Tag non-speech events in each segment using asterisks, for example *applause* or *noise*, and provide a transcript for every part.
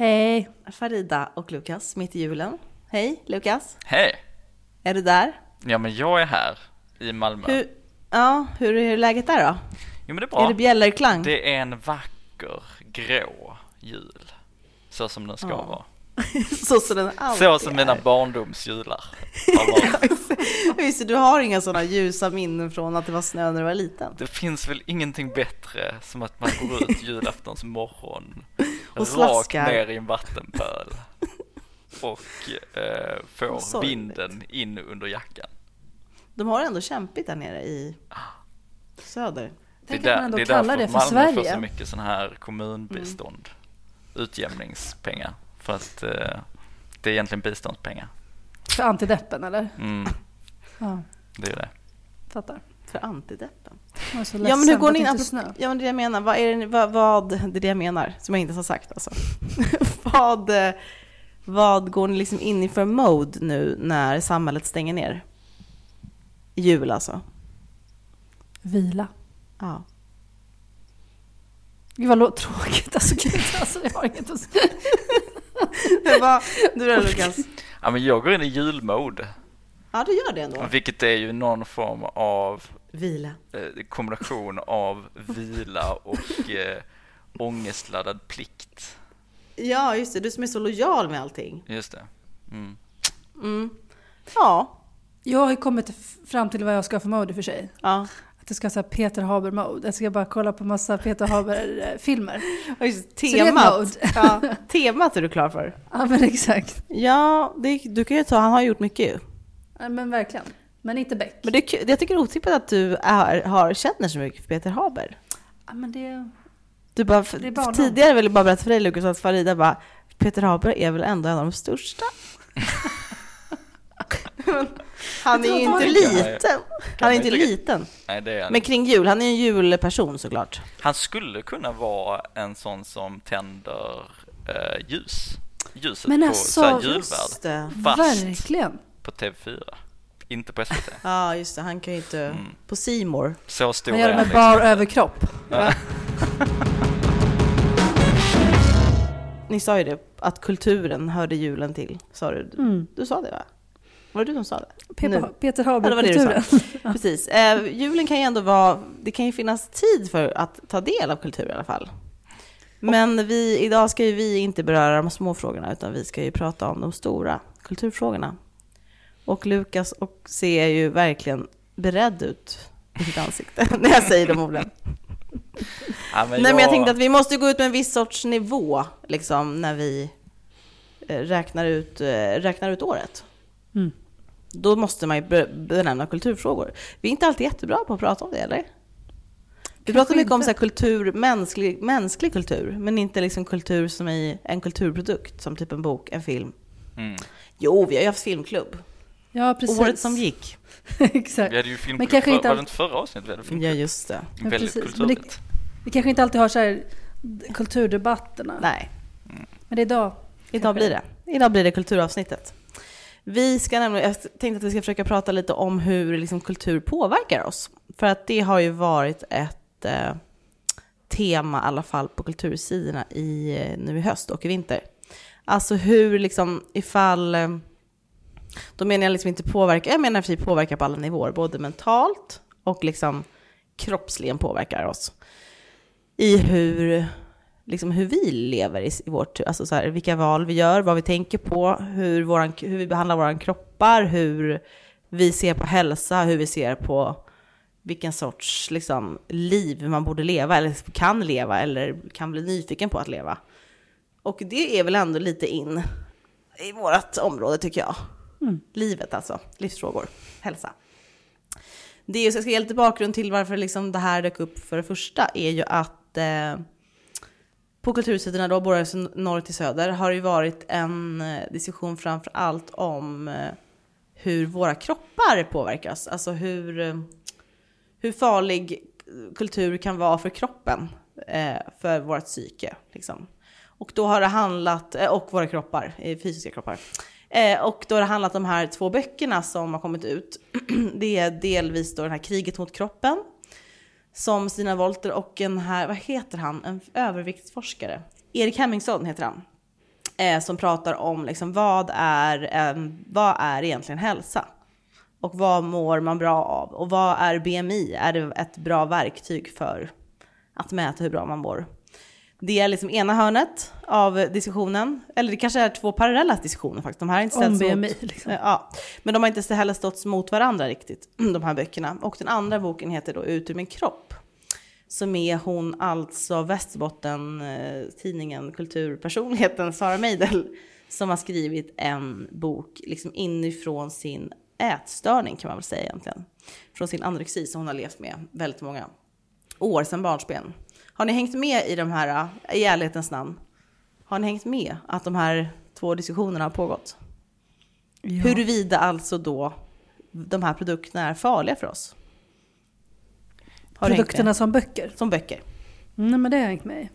Hej. Farida och Lukas mitt i julen. Hej Lukas, Hej! är du där? Ja, men jag är här i Malmö. Hur, ja, hur är läget där då? Jo, men det är bra. Är det bjällerklang? Det är en vacker grå jul. Så som den ska Ja, vara. *laughs* Så som den alltid Så som mina är. barndomsjular har varit. Just det, du har inga sådana ljusa minnen från att det var snö när du var liten. Det finns väl ingenting bättre som att man går ut julaftons morgon *laughs* Och rakt slaskar. ner i en vattenpöl och eh, får sorgligt. vinden in under jackan. De har ändå kämpigt där nere i söder. Det är, där, det är därför det för Malmö får Sverige. så mycket sån här kommunbistånd, utjämningspengar. För att eh, det är egentligen biståndspengar. För antideppen eller? Mm, Ja, det är det. fattar. För antideppen. Ja men hur går ni in? snö. Ja men det är det jag menar, vad är det, vad, vad, det är det jag menar, som jag inte har sagt alltså. *laughs* vad, eh, vad går ni liksom in i för mode nu när samhället stänger ner? Jul alltså. Vila. Ja. Gud vad *laughs* tråkigt. Alltså, gud, alltså jag har inget att säga. *laughs* Vad- du då Lukas? Ja, men jag går in i julmode, Ja du gör det ändå. vilket är ju någon form av Vila. eh, kombination av vila och *laughs* eh, ångestladdad plikt. Ja just det, du som är så lojal med allting. Just det. Mm. Mm. Ja. Jag har ju kommit fram till vad jag ska ha för mode för sig. Ja. Det ska här Peter Haber-mode. Jag ska bara kolla på massa Peter Haber-filmer. *laughs* Just temat. *laughs* Ja, temat är du klar för. *laughs* Ja men exakt. Ja, det, du kan ju ta, han har gjort mycket ju. Ja, men verkligen. Men inte Beck. Men det jag tycker det är otippat att du är, har, känner så mycket för Peter Haber. Ja, men det... Du bara, Det är barndom. tidigare ville jag bara berätta för dig Lukas att Farida bara, Peter Haber är väl ändå en av de största? Han är ju inte liten. Han är inte liten. Nej, det är han. Men kring jul, han är en julperson såklart. Han skulle kunna vara en sån som tänder eh, ljus. Ljuset Men på alltså, så här just julvärd Just det. Fast Verkligen. på TV4. Inte på SVT. *laughs* Ja, just det. Han kan ju inte... Mm. På Simor. Så stor Han gör är det med liksom. bar överkropp. Ni sa ju det, att kulturen hörde julen till. Sa du? Mm. Du sa det va? Var det du som sa det? Peter. Peter Ja, det var det du sa. Haber-kulturen. *laughs* Precis. Eh, julen kan ju ändå vara, det kan ju finnas tid för att ta del av kultur i alla fall. Men vi, idag ska ju vi inte beröra de små frågorna, utan vi ska ju prata om de stora kulturfrågorna. Och Lukas och ser ju verkligen beredd ut i sitt ansikte *laughs* när jag säger de orden. Ja, men Nej, men jag tänkte att vi måste gå ut med en viss sorts nivå, liksom, när vi eh, räknar ut, eh, räknar ut året. Mm. Då måste man ju be- benämna kulturfrågor. Vi är inte alltid jättebra på att prata om det, eller? Vi pratar mycket om inte. så här kultur, mänsklig, mänsklig kultur, men inte liksom kultur som är en kulturprodukt, som typ en bok, en film. Mm. Jo, vi har ju haft filmklubb. Ja, precis. Året som gick. *laughs* Exakt. Vi hade ju filmklubb, Men kanske för, inte var det inte förra avsnittet vi hade Ja, filmklubb? just det. Ja, Väldigt precis. Men det- kulturligt. Vi kanske inte alltid har så här kulturdebatterna. Nej, Men det är idag. Idag blir det. Idag blir det kulturavsnittet. Vi ska nämligen, jag tänkte att vi ska försöka prata lite om hur liksom kultur påverkar oss. För att det har ju varit ett eh, tema i alla fall på kultursidorna i, eh, nu i höst och i vinter. Alltså hur liksom ifall, eh, då menar jag liksom inte påverka, jag menar att vi påverkar på alla nivåer, både mentalt och liksom kroppsligen påverkar oss. I hur liksom hur vi lever i, i vårt, alltså så här, vilka val vi gör, vad vi tänker på, hur, våran, hur vi behandlar våra kroppar, hur vi ser på hälsa, hur vi ser på vilken sorts liksom, liv man borde leva, eller kan leva, eller kan bli nyfiken på att leva. Och det är väl ändå lite in i vårt område tycker jag. Mm. Livet alltså, livsfrågor, hälsa. Det är, jag ska ge lite bakgrund till varför liksom det här dök upp för det första, är ju att eh, på kultursidorna då, både från norr till söder, har det ju varit en eh, diskussion framför allt om eh, hur våra kroppar påverkas. Alltså hur, eh, hur farlig kultur kan vara för kroppen, för vårt psyke. Liksom. Och då har det handlat, och våra kroppar, fysiska kroppar. Och då har det handlat om de här två böckerna som har kommit ut. *clears throat* Det är delvis då den här Kriget mot kroppen, som Stina Wolter och en här, vad heter han, en överviktsforskare. Erik Hemmingsson heter han. Eh, som pratar om liksom, vad, är, eh, vad är egentligen hälsa? Och vad mår man bra av? Och vad är BMI? Är det ett bra verktyg för att mäta hur bra man mår? Det är liksom ena hörnet av diskussionen, eller det kanske är två parallella diskussioner faktiskt. De här har inte Om ställts mot- BMI. Liksom. Ja, men de har inte heller stått mot varandra riktigt, *clears throat* de här böckerna. Och den andra boken heter då Ut ur min kropp. Som är hon alltså Västerbotten, eh, tidningen Kulturpersonligheten Sara Meidel som har skrivit en bok liksom inifrån sin ätstörning kan man väl säga egentligen. Från sin anorexi som hon har levt med väldigt många år sedan barnsben. Har ni hängt med i de här, eh, i ärlighetens namn? Har ni hängt med att de här två diskussionerna har pågått? Ja. Huruvida alltså då de här produkterna är farliga för oss. Har Produkterna som böcker? Som böcker. Nej men det har jag hängt med i.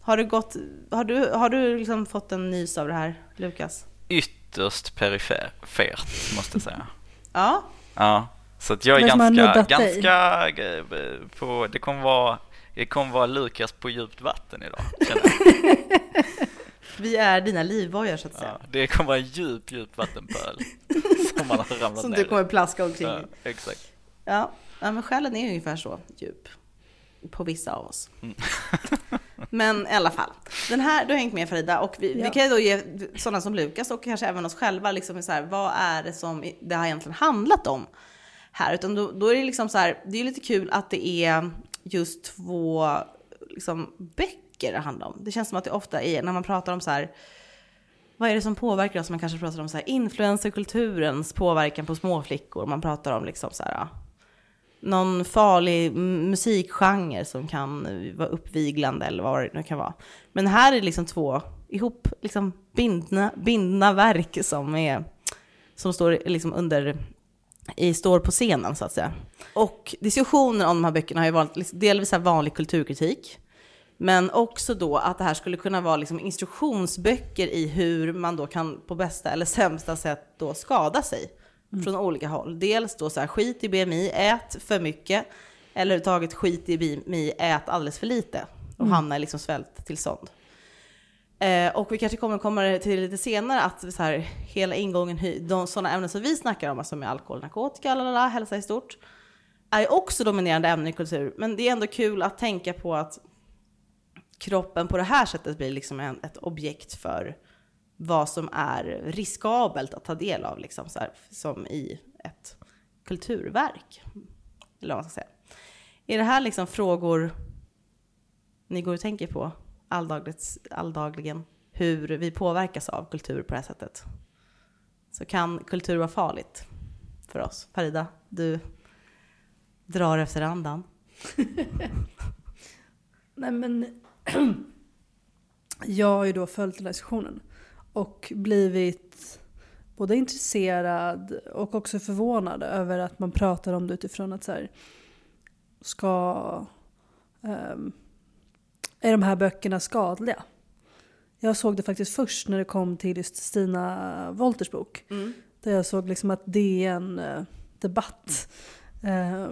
Har du, gått, har du, har du liksom fått en nys av det här, Lukas? Ytterst perifert, måste jag säga. Ja, Ja, så att jag är ganska, dig? ganska eh, på, det kommer vara, det kommer vara Lukas på djupt vatten idag. *laughs* vi är dina livbojar så att säga. Ja, det kommer vara en djup, djup vattenpöl *laughs* som man har ramlat Som ner du i. kommer plaska omkring Ja, exakt. Ja, ja, men själen är ungefär så djup. På vissa av oss. Mm. *laughs* Men i alla fall. Den här, du har hängt med Farida och vi, vi Ja. kan ju då ge sådana som Lukas och kanske även oss själva liksom så här, vad är det som det har egentligen handlat om här? Utan då, då är det liksom så här, det är lite kul att det är just två liksom, böcker det handlar om. Det känns som att det ofta är, när man pratar om så här, vad är det som påverkar oss? Man kanske pratar om så här influencerkulturens påverkan på småflickor. Man pratar om liksom så här, någon farlig musikgenre som kan vara uppviglande eller vad det nu kan vara. Men här är det liksom två ihop liksom bindna, bindna verk som, är, som står liksom under i, står på scenen så att säga. Och diskussioner om de här böckerna har ju varit liksom delvis här vanlig kulturkritik. Men också då att det här skulle kunna vara liksom instruktionsböcker i hur man då kan på bästa eller sämsta sätt då skada sig från olika håll. Dels då så här skit i BMI, ät för mycket. Eller överhuvudtaget skit i BMI, ät alldeles för lite. Och hamna i liksom svälttillstånd. Eh, och vi kanske kommer komma till lite senare att så här, hela ingången, de sådana ämnen som vi snackar om, alltså med alkohol, narkotika, lalala, hälsa i stort, är ju också dominerande ämnen i kultur. Men det är ändå kul att tänka på att kroppen på det här sättet blir liksom en, ett objekt för vad som är riskabelt att ta del av, liksom, så här, som i ett kulturverk. Eller vad man ska säga. Är det här liksom frågor ni går och tänker på alldagligen? Hur vi påverkas av kultur på det här sättet? Så kan kultur vara farligt för oss? Farida, du drar efter andan. *laughs* Nej men *clears throat* jag har ju då följt den här diskussionen och blivit både intresserad och också förvånad över att man pratar om det utifrån att så här, ska, um, är de här böckerna skadliga? Jag såg det faktiskt först när det kom till just Stina Wolters bok. Där jag såg liksom att det är en eh, debatt eh,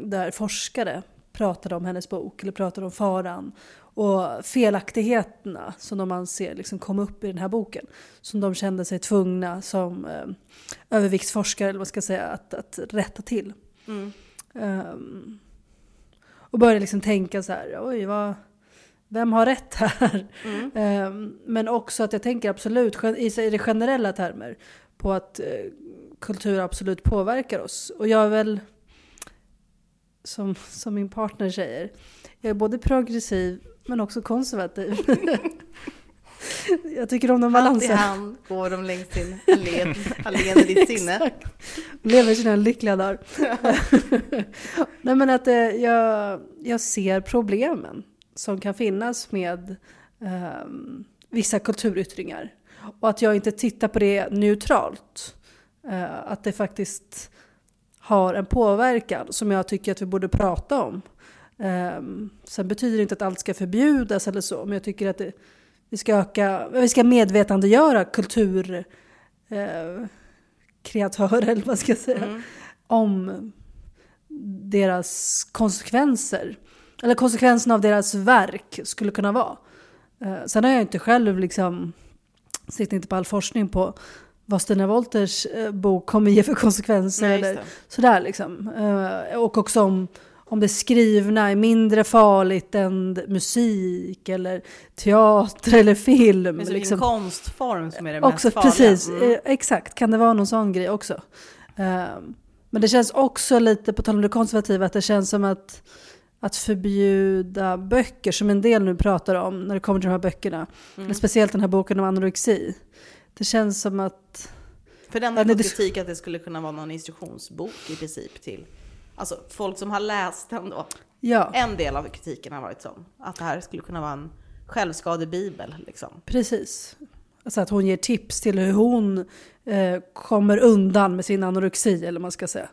där forskare pratade om hennes bok, eller pratade om faran och felaktigheterna som de anser liksom kom upp i den här boken. Som de kände sig tvungna som eh, överviktsforskare, eller vad ska säga, att, att rätta till. Mm. Ehm, och började liksom tänka så här, oj vad, vem har rätt här? Mm. *laughs* Ehm, men också att jag tänker absolut, i det generella termer, på att eh, kultur absolut påverkar oss. Och jag är väl, som, som min partner säger, jag är både progressiv men också konservativ. *laughs* jag tycker om den Hand i balansen. hand går de längs din allén, *laughs* allén i ditt sinne. Lever sina lyckliga dagar. Nej men att eh, jag, jag ser problemen som kan finnas med ehm, vissa kulturyttringar. Och att jag inte tittar på det neutralt. Eh, att det faktiskt har en påverkan som jag tycker att vi borde prata om. Ehm, sen betyder det inte att allt ska förbjudas eller så, men jag tycker att det, vi ska öka, vi ska medvetandegöra kultur eh, kreatörer, *laughs* eller vad ska jag säga, Mm. om deras konsekvenser. Eller konsekvenserna av deras verk skulle kunna vara. Eh, sen har jag inte själv liksom, sitter inte på all forskning på vad Stina Wolters eh, bok kommer ge för konsekvenser. Nej, eller sådär liksom. Eh, och också om, om det skrivna är mindre farligt än musik eller teater eller film. Det är liksom. vilken konstform som är det Också mest farliga. precis, Mm. exakt. Kan det vara någon sån grej också? Men det känns också lite, på tal om det konservativa, att det känns som att, att förbjuda böcker, som en del nu pratar om när det kommer till de här böckerna. Mm. Speciellt den här boken om anorexi. Det känns som att, För den har fått kritik att det skulle kunna vara någon instruktionsbok i princip till Alltså folk som har läst den då. ja, En del av kritiken har varit sån. Att det här skulle kunna vara en självskadebibel liksom. precis. Alltså att hon ger tips till hur hon eh, kommer undan med sin anorexi, eller vad man ska säga.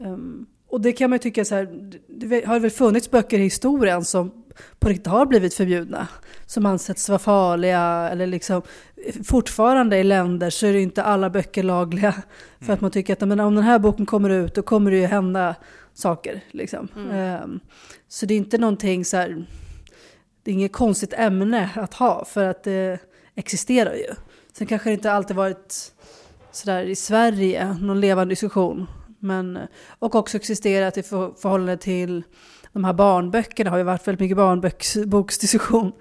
Ehm, och det kan man ju tycka så här, det har väl funnits böcker i historien som på riktigt har blivit förbjudna. Som ansetts vara farliga eller liksom fortfarande i länder så är det inte alla böcker lagliga. För att man tycker att men, om den här boken kommer ut då kommer det ju hända saker. Liksom. Ehm, så det är inte någonting så här, det är inget konstigt ämne att ha för att det existerar ju. Sen kanske det inte alltid varit sådär i Sverige, någon levande diskussion. Men, och också existerat i för, förhållande till de här barnböckerna har ju varit väldigt mycket barnboksdiskussion.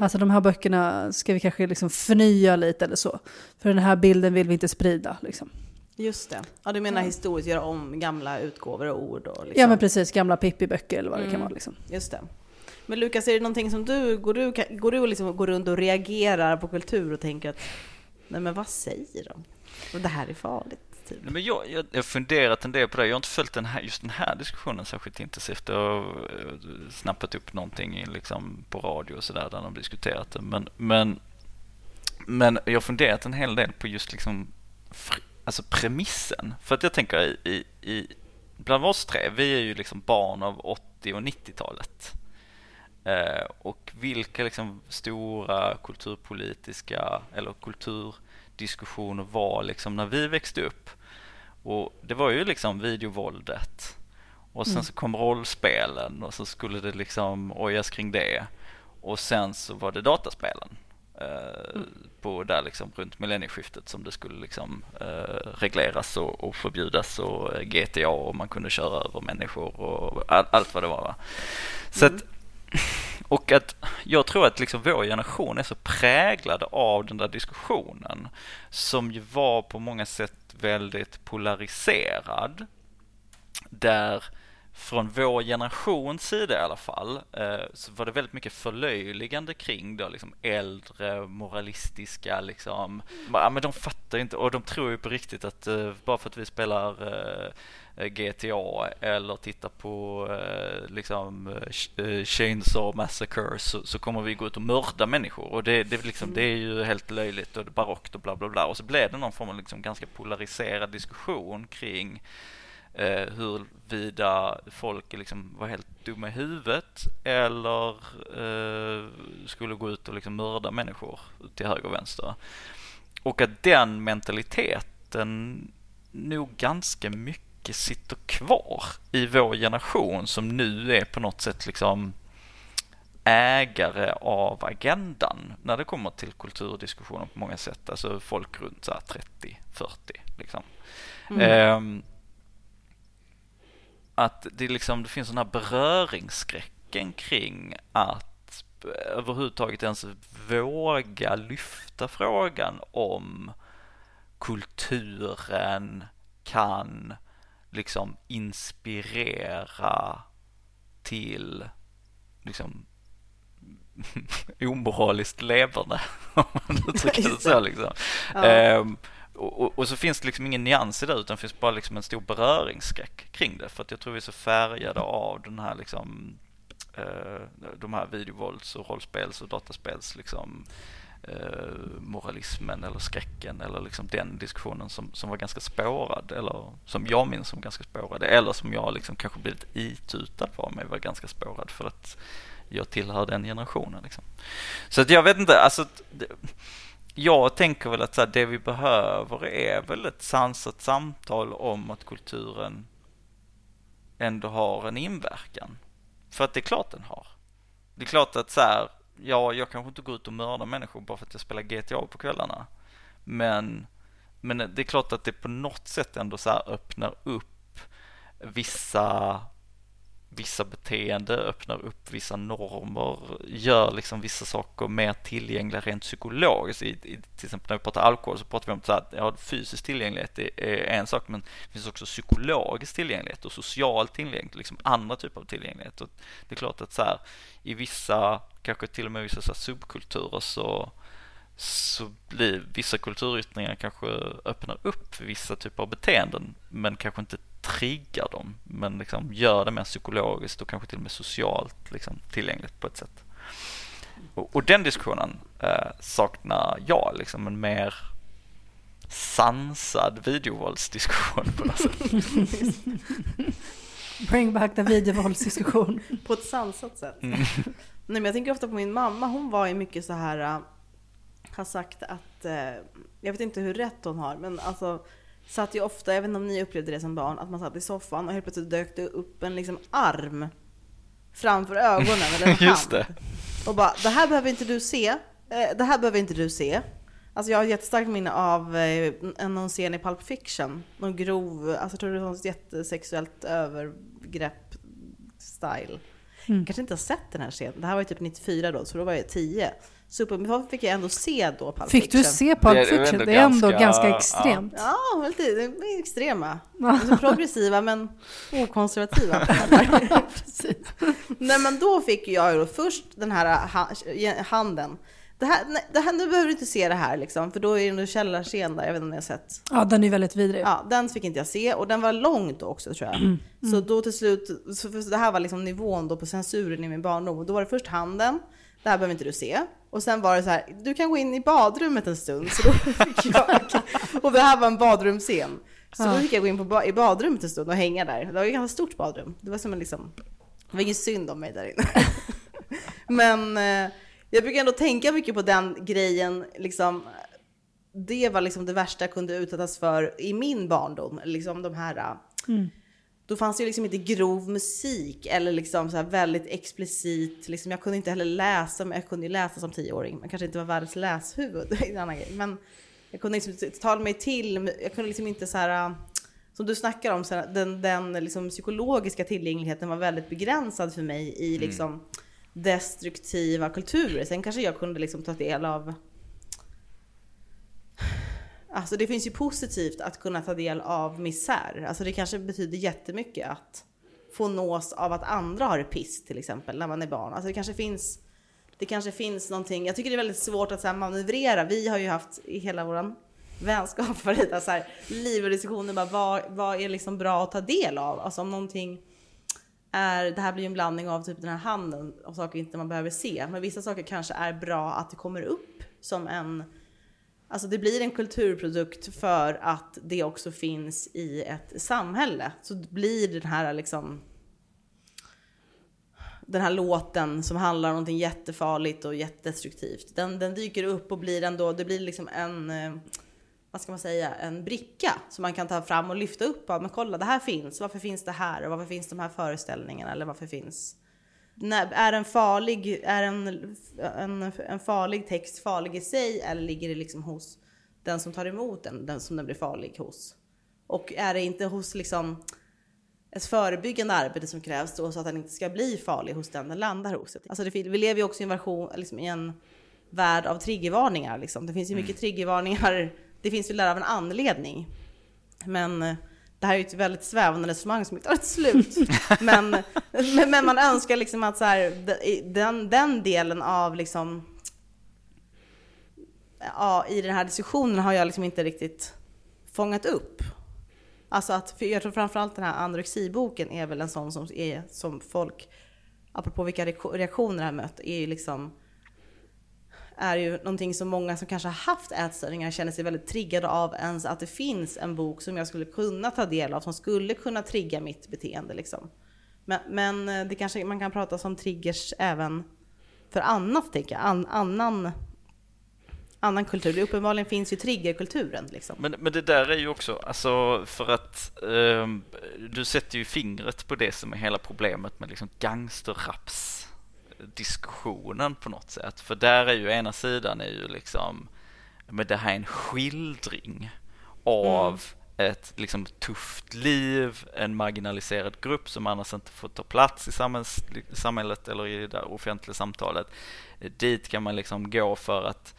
Alltså de här böckerna ska vi kanske liksom förnya lite eller så. För den här bilden vill vi inte sprida. Liksom. Just det. Ja, du menar historiskt, göra om gamla utgåvor och ord och liksom. Ja men precis, gamla Pippi-böcker eller vad det kan Mm. vara. Liksom. Just det. Men Lukas, är det någonting som du, går du, går du liksom går runt och reagerar på kultur och tänker att nej men vad säger de? Och det här är farligt. Typ. Nej, Men jag, jag, jag har funderat en del på det. Jag har inte följt den här, just den här diskussionen särskilt intensivt. Jag har eh, snappat upp någonting liksom, på radio och sådär där de diskuterat det. Men, men, men jag har funderat en hel del på just liksom, alltså premissen. För att jag tänker i, i, i bland oss tre, vi är ju liksom barn av 80 och 90-talet. Eh, och vilka liksom stora kulturpolitiska eller kultur kulturdiskussioner var liksom när vi växte upp. Och det var ju liksom videovåldet. Och sen så kom rollspelen och så skulle det liksom ojas kring det. Och sen så var det dataspelen. Eh, på där liksom runt millennieskiftet som det skulle liksom eh, regleras och, och förbjudas och eh, GTA och man kunde köra över människor och all, allt vad det var. Va? Så att, *laughs* och att jag tror att liksom vår generation är så präglad av den där diskussionen som ju var på många sätt väldigt polariserad. Där från vår generations sida i alla fall eh, så var det väldigt mycket förlöjligande kring då liksom äldre moralistiska liksom. Ja, men de fattar ju inte och de tror ju på riktigt att eh, bara för att vi spelar eh, Eh, GTA eller titta på eh, liksom eh, eh, Chainsaw Massacre så, så kommer vi gå ut och mörda människor och det, det, är liksom, det är ju helt löjligt och barockt och bla bla bla och så blev det någon form av liksom ganska polariserad diskussion kring eh, huruvida folk liksom var helt dumma i huvudet eller eh, skulle gå ut och liksom mörda människor till höger och vänster. Och att den mentaliteten nog ganska mycket sitter kvar i vår generation som nu är på något sätt liksom ägare av agendan när det kommer till kulturdiskussioner på många sätt. Alltså folk runt så här 30-40 liksom. Ehm, att det, liksom, det finns den här beröringsskräcken kring att överhuvudtaget ens våga lyfta frågan om kulturen kan liksom inspirera till liksom *laughs* omoraliskt leverne, *laughs* om man uttrycker det så liksom. Ja. Ehm, och, och, så finns det liksom ingen nyans i det utan det finns bara liksom en stor beröringsskräck kring det för att jag tror vi är så färgade av den här liksom eh, de här videovålds och rollspels och dataspels liksom Eh, moralismen eller skräcken eller liksom den diskussionen som, som var ganska spårad eller som jag minns som ganska spårad eller som jag liksom kanske blivit itutad på mig var ganska spårad för att jag tillhör den generationen liksom. Så att jag vet inte, alltså jag tänker väl att så här, det vi behöver är väl ett sansat samtal om att kulturen ändå har en inverkan. För att det är klart den har. Det är klart att så här, ja, jag kanske inte går ut och mördar människor bara för att jag spelar GTA på kvällarna. Men, men det är klart att det på något sätt ändå så öppnar upp vissa vissa beteende, öppnar upp vissa normer, gör liksom vissa saker mer tillgängliga rent psykologiskt. I, i, till exempel när vi pratar alkohol så pratar vi om att ja, fysisk tillgänglighet är, är, en sak men det finns också psykologisk tillgänglighet och social tillgänglighet, liksom andra typer av tillgänglighet. Och det är klart att så här, i vissa, kanske till och med vissa så subkulturer så så blir vissa kulturyttringar kanske öppnar upp för vissa typer av beteenden men kanske inte triggar dem men liksom gör det mer psykologiskt och kanske till och med socialt liksom, tillgängligt på ett sätt. Och, och den diskussionen eh, saknar jag, liksom en mer sansad videovåldsdiskussion på något sätt. *laughs* Bring back the videovåldsdiskussion. på ett sansat sätt. Mm. Nej, men jag tänker ofta på min mamma, hon var ju mycket så här, uh, har sagt att, uh, jag vet inte hur rätt hon har, men alltså satt ju ofta, jag vet inte om ni upplevde det som barn, att man satt i soffan och helt plötsligt dök det upp en liksom arm framför ögonen eller *laughs* en Just hand. Det. Och bara, det här behöver inte du se. Eh, det här behöver inte du se. Alltså jag har ett jättestarkt minne av eh, någon scen i Pulp Fiction. Någon grov, alltså jag tror det var något jättesexuellt övergrepp style. Mm. kanske inte har sett den här scenen. Det här var ju typ 94 då, så då var jag 10. Super fick jag ändå se då Pulp Fick Fiction. du se Pulp det, Fiction? Det är ändå ganska, ganska extremt. Ja, ja lite är extrema. Alltså progressiva men okonservativa. *laughs* Precis. Nej men då fick jag då först den här handen. Det här, nej, det här, nu behöver du inte se det här liksom, för då är det en källarscen där, jag vet inte om ni har sett. Ja, den är väldigt vidrig. Ja, den fick inte jag se och den var lång då också tror jag. Mm. Så då till slut, så det här var liksom nivån då på censuren i min barndom. Och då var det först handen, det här behöver inte du se. Och sen var det så här, du kan gå in i badrummet en stund. Så då fick jag, och det här var en badrumsscen. Så ja. då fick jag gå in på, i badrummet en stund och hänga där. Det var ett ganska stort badrum. Det var som en liksom, det var ingen synd om mig där inne. *laughs* Men eh, jag brukar ändå tänka mycket på den grejen, liksom, det var liksom det värsta jag kunde utsättas för i min barndom. Liksom de här mm då fanns det ju liksom inte grov musik eller liksom så väldigt explicit. Liksom, jag kunde inte heller läsa, men jag kunde ju läsa som tioåring. Man kanske inte var världens läshuvud, *laughs* det är en annan grej. Men jag kunde liksom tala mig till, jag kunde liksom inte så här, som du snackar om, så här, den, den liksom psykologiska tillgängligheten var väldigt begränsad för mig i mm. liksom destruktiva kulturer. Sen kanske jag kunde liksom ta del av Alltså det finns ju positivt att kunna ta del av misär. Alltså det kanske betyder jättemycket att få nås av att andra har det piss till exempel när man är barn. Alltså det kanske finns, det kanske finns någonting. Jag tycker det är väldigt svårt att så här, manövrera. Vi har ju haft i hela våran vänskap för så här liv och diskussioner bara vad, vad är liksom bra att ta del av? Alltså om någonting är, det här blir ju en blandning av typ den här handen och saker inte man behöver se. Men vissa saker kanske är bra att det kommer upp som en Alltså det blir en kulturprodukt för att det också finns i ett samhälle. Så det blir den här liksom den här låten som handlar om någonting jättefarligt och jättedestruktivt. Den, den dyker upp och blir ändå, det blir liksom en, eh, vad ska man säga, en bricka som man kan ta fram och lyfta upp. men kolla, det här finns. Varför finns det här? Och varför finns de här föreställningarna? Eller varför finns är en farlig, är en, en, en farlig text farlig i sig eller ligger det liksom hos den som tar emot den, den som den blir farlig hos? Och är det inte hos liksom ett förebyggande arbete som krävs då så att den inte ska bli farlig hos den den landar hos? Alltså det, vi lever ju också i en, version, liksom i en värld av triggervarningar. Liksom. Det finns ju mycket mm. triggervarningar. Det finns ju där av en anledning. Men det här är ju ett väldigt svävande resonemang som inte har ett slut. *laughs* men, men, men, man önskar liksom att så här, den, den delen av liksom, ja, i den här diskussionen har jag liksom inte riktigt fångat upp. Alltså att, för jag tror framförallt den här anorexiboken är väl en sån som, är, som folk, apropå vilka reaktioner jag har mött, är ju liksom är ju någonting som många som kanske har haft ätstörningar känner sig väldigt triggade av ens att det finns en bok som jag skulle kunna ta del av som skulle kunna trigga mitt beteende. Liksom. Men, men eh, det kanske man kan prata som triggers även för annat, tänker jag. An, annan, annan kultur. Det uppenbarligen finns ju triggerkulturen. Liksom. Men, men det där är ju också, alltså för att eh, du sätter ju fingret på det som är hela problemet med liksom gangsterraps diskussionen på något sätt. För där är ju ena sidan är ju liksom, men det här är en skildring av mm. ett liksom tufft liv, en marginaliserad grupp som annars inte får ta plats i samhälls, samhället eller i det offentliga samtalet. Dit kan man liksom gå för att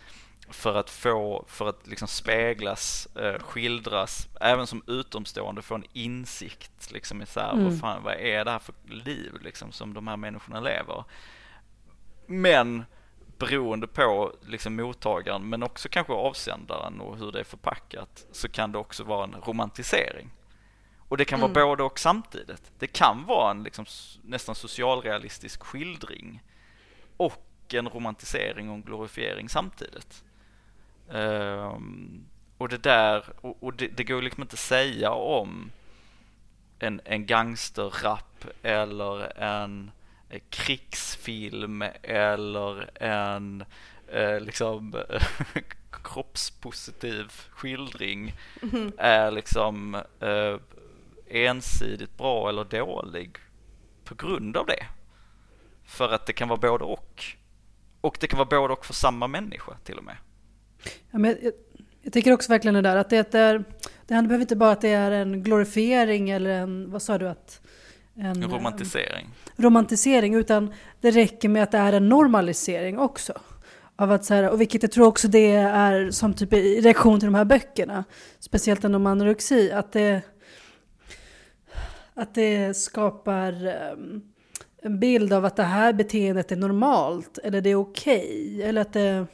för att få, för att liksom speglas, eh, skildras, även som utomstående få en insikt liksom i så här, mm. vad fan, vad är det här för liv liksom som de här människorna lever? Men beroende på liksom mottagaren men också kanske avsändaren och hur det är förpackat så kan det också vara en romantisering. Och det kan mm. vara både och samtidigt. Det kan vara en liksom nästan socialrealistisk skildring och en romantisering och en glorifiering samtidigt. Um, och det där, och, och det, det, går liksom inte att säga om en, en gangsterrap eller en krigsfilm eller en eh, liksom *laughs* kroppspositiv skildring mm. är liksom eh, ensidigt bra eller dålig på grund av det. För att det kan vara både och. Och det kan vara både och för samma människa till och med. Ja, men jag, jag tycker också verkligen det där att det är, det behöver inte bara att det är en glorifiering eller en, vad sa du att? En. En, romantisering, romantisering, utan det räcker med att det är en normalisering också. Av att så här, och vilket jag tror också det är som typ i reaktion till de här böckerna, speciellt den om anorexi, att det, att det skapar um, en bild av att det här beteendet är normalt, eller det är okej, okay, eller att det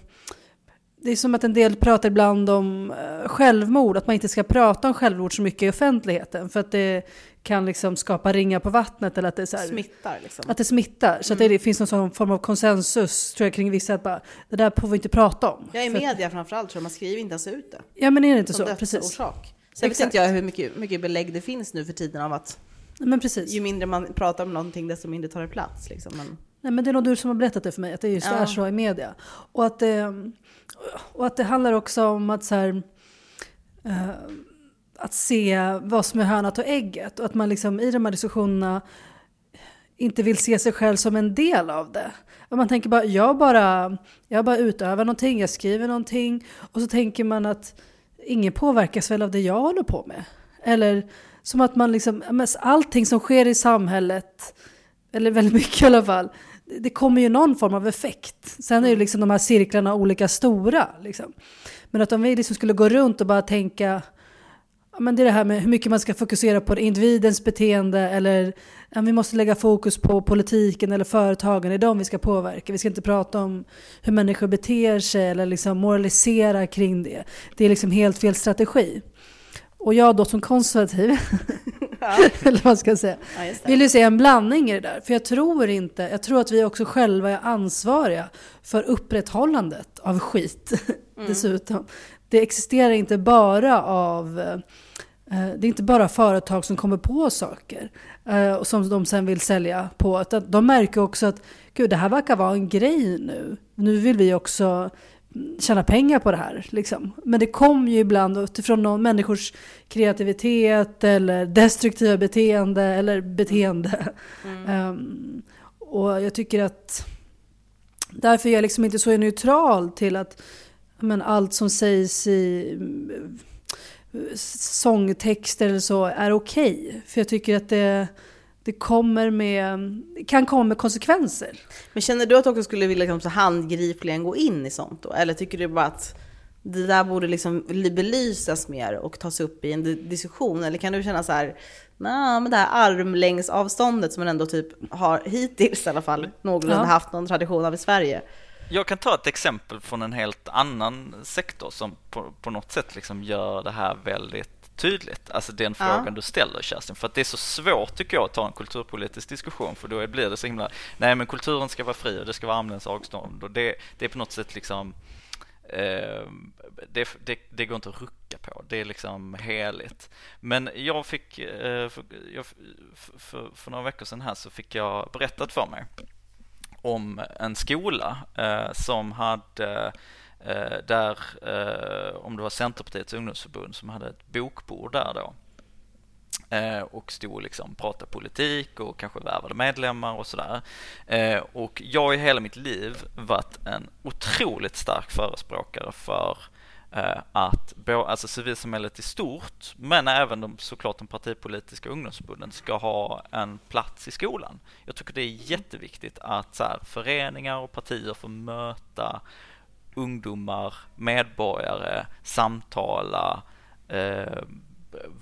det är som att en del pratar ibland om eh, självmord, att man inte ska prata om självmord så mycket i offentligheten för att det kan liksom skapa ringar på vattnet eller att det, så här, smittar. Liksom. Att det smittar. Så mm. att det, finns någon form av konsensus tror jag kring vissa att bara, det där får vi inte prata om. Ja, i media att, framförallt tror man skriver inte ens ut det. Ja, men är det inte som så? Precis. Orsak. Sen vet inte jag hur mycket, mycket belägg det finns nu för tiden av att men precis. ju mindre man pratar om någonting desto mindre tar det plats. Liksom. Men... Nej, men det är nog du som har berättat det för mig, att det just ja. är så i media. Och att, eh, och att det handlar också om att så här, eh, att se vad som är hönat och ägget. Och att man liksom i de här diskussionerna inte vill se sig själv som en del av det. Och man tänker bara, jag bara, jag bara utövar någonting, jag skriver någonting. Och så tänker man att ingen påverkas väl av det jag håller på med. Eller som att man liksom, allting som sker i samhället, eller väldigt mycket i alla fall, det kommer ju någon form av effekt. Sen är ju liksom de här cirklarna olika stora. Liksom. Men att om vi liksom skulle gå runt och bara tänka, men det är det här med hur mycket man ska fokusera på individens beteende eller ja, vi måste lägga fokus på politiken eller företagen, det är de vi ska påverka. Vi ska inte prata om hur människor beter sig eller liksom moralisera kring det. Det är liksom helt fel strategi. Och jag då som konservativ, *laughs* eller vad ska jag säga, ja, vill ju se en blandning i det där. För jag tror inte, jag tror att vi också själva är ansvariga för upprätthållandet av skit *laughs* mm. dessutom. Det existerar inte bara av eh, det är inte bara företag som kommer på saker eh, och som de sen vill sälja på. De märker också att gud, det här verkar vara en grej nu. Nu vill vi också tjäna pengar på det här. Liksom. Men det kommer ju ibland utifrån någon människors kreativitet eller destruktiva beteende eller beteende. Mm. Um, *laughs* och jag tycker att därför är jag liksom inte så neutral till att men, allt som sägs i sångtexter eller så är okej. Okay. För jag tycker att det det kommer med, kan komma med konsekvenser. Men känner du att du också skulle vilja liksom så handgripligen gå in i sånt då? Eller tycker du bara att det där borde liksom belysas mer och tas upp i en diskussion? Eller kan du känna så här, nej men det här armlängds avståndet som man ändå typ har hittills i alla fall någorlunda ja. haft någon tradition av i Sverige. Jag kan ta ett exempel från en helt annan sektor som på, på något sätt liksom gör det här väldigt tydligt, alltså den frågan ja. du ställer Kerstin. För att det är så svårt tycker jag att ta en kulturpolitisk diskussion för då blir det så himla, nej men kulturen ska vara fri och det ska vara armlängds avstånd och det, det är på något sätt liksom eh, det, det, det, går inte att rucka på, det är liksom heligt. Men jag fick, eh, för, jag, för, för, några veckor sedan här så fick jag berättat för mig om en skola eh, som hade Eh, där, eh, om det var Centerpartiets ungdomsförbund som hade ett bokbord där då. Eh, och stod och liksom pratade politik och kanske värvade medlemmar och sådär. Eh, och jag har i hela mitt liv varit en otroligt stark förespråkare för Eh, att alltså civilsamhället i stort, men även de, såklart de partipolitiska ungdomsförbunden ska ha en plats i skolan. Jag tycker det är jätteviktigt att så här, föreningar och partier får möta ungdomar, medborgare, samtala, eh,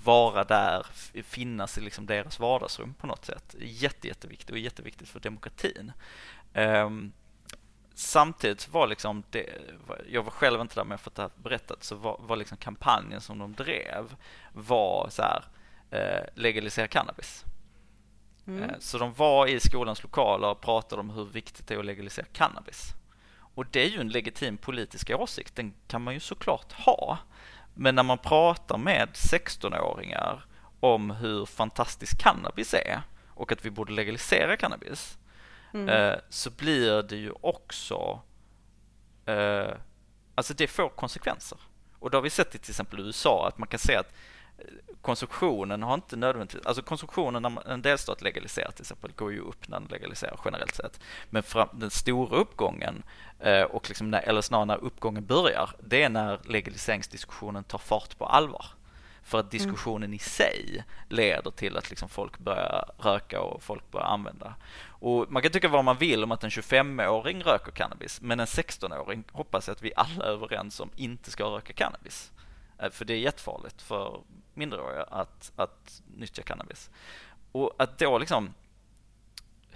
vara där, finnas i liksom deras vardagsrum på något sätt. Jätte, jätteviktigt och jätteviktigt för demokratin. Um, samtidigt var liksom det, jag var själv inte där men jag fått det här berättat, så var, var liksom kampanjen som de drev var så här, eh, legalisera cannabis. Mm. Eh, så de var i skolans lokaler och pratade om hur viktigt det är att legalisera cannabis. Och det är ju en legitim politisk åsikt, den kan man ju såklart ha. Men när man pratar med 16-åringar om hur fantastisk cannabis är och att vi borde legalisera cannabis mm. eh, så blir det ju också eh, Alltså det får konsekvenser. Och då har vi sett i till exempel USA att man kan se att eh, konsumtionen har inte nödvändigtvis, alltså konsumtionen när en delstat legaliserar till exempel går ju upp när den legaliserar generellt sett. Men fram, den stora uppgången eh, och liksom när, eller snarare när uppgången börjar, det är när legaliseringsdiskussionen tar fart på allvar. För att mm. diskussionen i sig leder till att liksom folk börjar röka och folk börjar använda. Och man kan tycka vad man vill om att en 25-åring röker cannabis, men en 16-åring hoppas jag att vi alla är överens om inte ska röka cannabis. Eh, för det är jättefarligt för minderåriga att, att nyttja cannabis. Och att då liksom,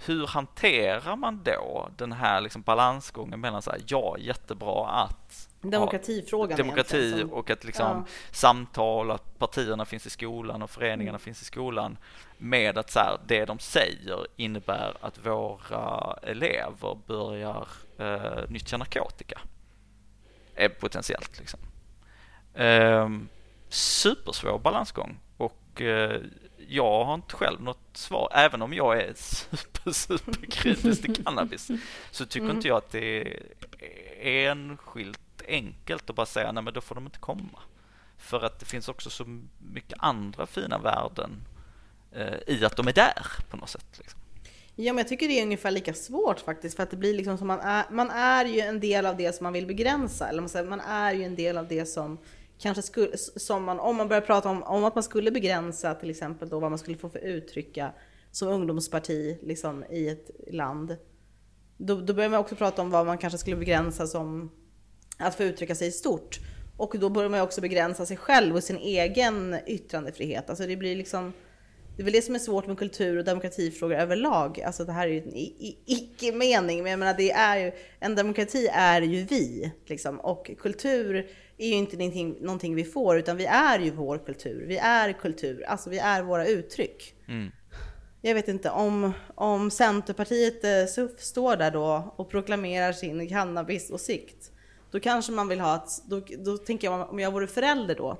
hur hanterar man då den här liksom balansgången mellan så här, ja, jättebra att Demokratifrågan Demokrati och att liksom ja. samtal, att partierna finns i skolan och föreningarna mm. finns i skolan med att så här, det de säger innebär att våra elever börjar eh, nyttja narkotika. Är potentiellt liksom. Eh, supersvår balansgång och eh, jag har inte själv något svar. Även om jag är *laughs* super, super kritisk till cannabis *laughs* så tycker mm. inte jag att det är enskilt enkelt att bara säga nej men då får de inte komma. För att det finns också så mycket andra fina värden eh, i att de är där på något sätt. Liksom. Ja, men jag tycker det är ungefär lika svårt faktiskt, för att det blir liksom som man är, man är ju en del av det som man vill begränsa, eller man, säger, man är ju en del av det som kanske skulle, som man, om man börjar prata om, om att man skulle begränsa till exempel då vad man skulle få för uttrycka som ungdomsparti liksom i ett land. Då, då börjar man också prata om vad man kanske skulle begränsa som att få uttrycka sig i stort. Och då börjar man också begränsa sig själv och sin egen yttrandefrihet. Alltså det blir liksom det är väl det som är svårt med kultur och demokratifrågor överlag. Alltså det här är ju en icke-mening, men jag menar det är ju, en demokrati är ju vi. Liksom. Och kultur är ju inte någonting, någonting vi får, utan vi är ju vår kultur. Vi är kultur, alltså vi är våra uttryck. Mm. Jag vet inte, om, om Centerpartiet eh, SUF står där då och proklamerar sin cannabisåsikt, då kanske man vill ha ett, då, då tänker jag om jag vore förälder då,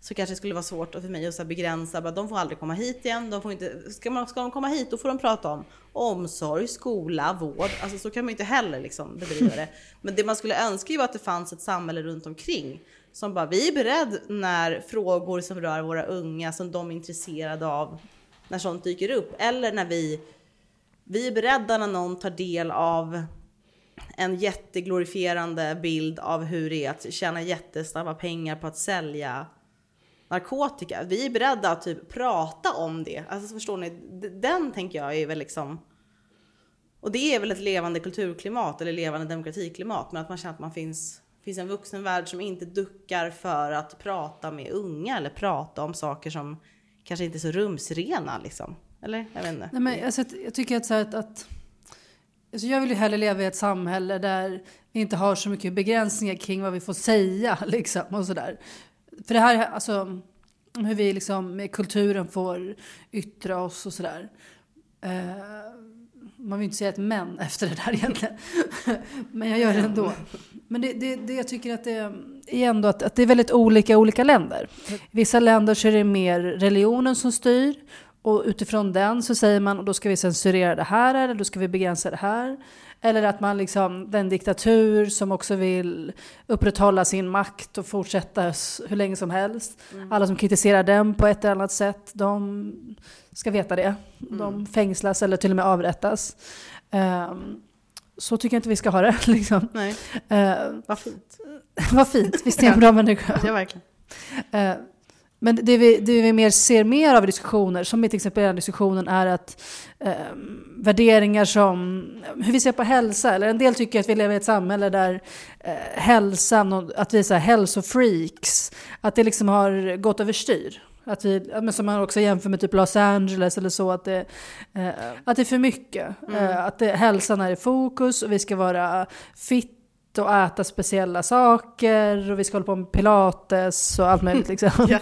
så kanske det skulle vara svårt för mig att så begränsa, bara, de får aldrig komma hit igen, de får inte, ska, man, ska de komma hit då får de prata om omsorg, skola, vård, alltså så kan man ju inte heller liksom bedriva det. Men det man skulle önska ju var att det fanns ett samhälle runt omkring som bara, vi är beredd när frågor som rör våra unga, som de är intresserade av, när sånt dyker upp, eller när vi, vi är beredda när någon tar del av en jätteglorifierande bild av hur det är att tjäna jättesnabba pengar på att sälja narkotika. Vi är beredda att typ prata om det. Alltså förstår ni? Den tänker jag är väl liksom... Och det är väl ett levande kulturklimat eller levande demokratiklimat. Men att man känner att man finns, finns en vuxenvärld som inte duckar för att prata med unga eller prata om saker som kanske inte är så rumsrena liksom. Eller? Jag vet inte. Nej, men alltså, jag tycker att, så här, att, att alltså jag vill ju hellre leva i ett samhälle där vi inte har så mycket begränsningar kring vad vi får säga *laughs* liksom och sådär. För det här, alltså hur vi liksom med kulturen får yttra oss och sådär. Eh, man vill inte säga ett men efter det där *laughs* egentligen. men jag gör det ändå. Men det, det, det jag tycker att det är ändå att, att det är väldigt olika i olika länder. I vissa länder så är det mer religionen som styr. Och utifrån den så säger man, och då ska vi censurera det här eller då ska vi begränsa det här. Eller att man liksom, den diktatur som också vill upprätthålla sin makt och fortsätta hur länge som helst. Mm. Alla som kritiserar den på ett eller annat sätt, de ska veta det. Mm. De fängslas eller till och med avrättas. Um, så tycker jag inte vi ska ha det. *laughs* Liksom. Nej. Uh, vad fint. *laughs* vad fint, visst är jag en bra människa? Ja, verkligen. Uh, men det vi, det vi mer ser mer av i diskussioner, som till exempel den diskussionen, är att eh, värderingar som hur vi ser på hälsa, eller en del tycker att vi lever i ett samhälle där eh, hälsan, och att vi är så här hälsofreaks, att det liksom har gått överstyr. Att vi, men som man också jämför med typ Los Angeles eller så, att det, eh, att det är för mycket. Mm. Eh, att det, hälsan är i fokus och vi ska vara fit och äta speciella saker och vi ska hålla på med pilates och allt möjligt *laughs* liksom.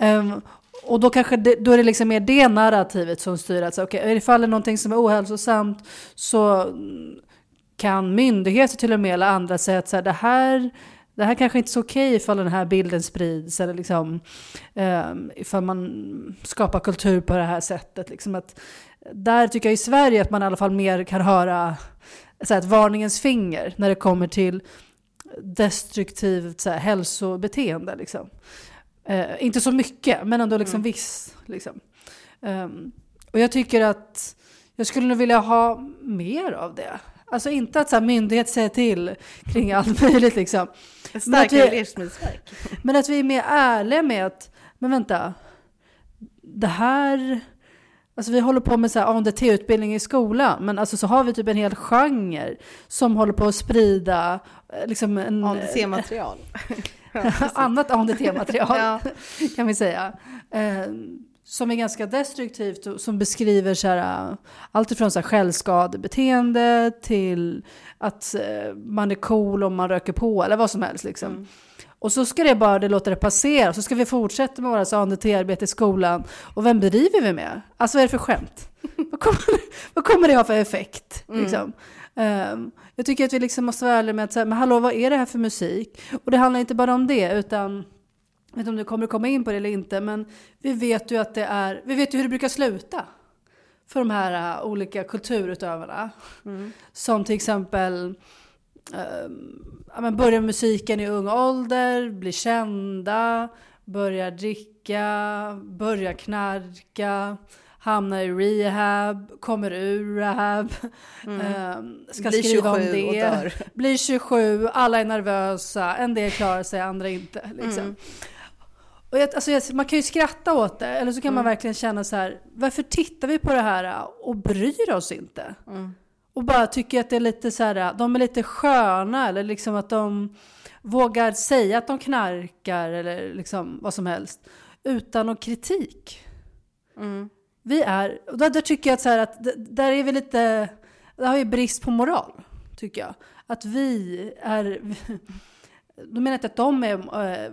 um, *laughs* och då, kanske det, då är det liksom mer det narrativet som styr. Att, okay, ifall det är någonting som är ohälsosamt så kan myndigheter till och med eller andra säga att så här, det här det här kanske inte är så okej ifall den här bilden sprids eller liksom, um, ifall man skapar kultur på det här sättet. Liksom att, där tycker jag i Sverige att man i alla fall mer kan höra så här, ett varningens finger när det kommer till destruktivt så här, hälsobeteende. Liksom. Uh, inte så mycket, men ändå liksom mm. viss. Liksom. Um, och jag tycker att jag skulle nog vilja ha mer av det. Alltså inte att så här, myndighet säger till kring allt möjligt liksom. Starkare livsmedelsverk. Men att vi är mer ärliga med att, men vänta, det här, alltså vi håller på med så här ANDT-utbildning i skolan, men alltså så har vi typ en hel genre som håller på att sprida eh, liksom en... ANDT-material. *laughs* annat ANDT-material ja. *laughs* kan vi säga. Eh, som är ganska destruktivt och som beskriver så här, allt ifrån så här självskadebeteende till att eh, man är cool om man röker på eller vad som helst. Liksom. Mm. Och så ska det bara det låta det passera. Så ska vi fortsätta med våra ANDT-arbete i skolan. Och vem bedriver vi med? Alltså vad är det för skämt? *laughs* vad, kommer, vad kommer det ha för effekt? Mm. Liksom? Um, jag tycker att vi liksom måste vara ärliga med att säga, men hallå vad är det här för musik? Och det handlar inte bara om det, utan jag vet inte om du kommer komma in på det eller inte, men vi vet ju att det är, vi vet ju hur det brukar sluta för de här uh, olika kulturutövarna. Mm. Som till exempel uh, börjar musiken i ung ålder, blir kända, börjar dricka, börjar knarka, hamnar i rehab, kommer ur rehab, mm. uh, ska blir skriva om det, *laughs* blir 27, alla är nervösa, en del klarar sig, andra inte. Liksom. Mm. Och jag, alltså man kan ju skratta åt det, eller så kan mm. man verkligen känna så här, varför tittar vi på det här och bryr oss inte? Mm. Och bara tycker att det är lite så här, de är lite sköna, eller liksom att de vågar säga att de knarkar, eller liksom vad som helst, utan någon kritik. Mm. Vi är, och där, där, tycker jag att, så här, att där är vi lite, där har vi brist på moral, tycker jag. Att vi är, då menar jag inte att de är, äh,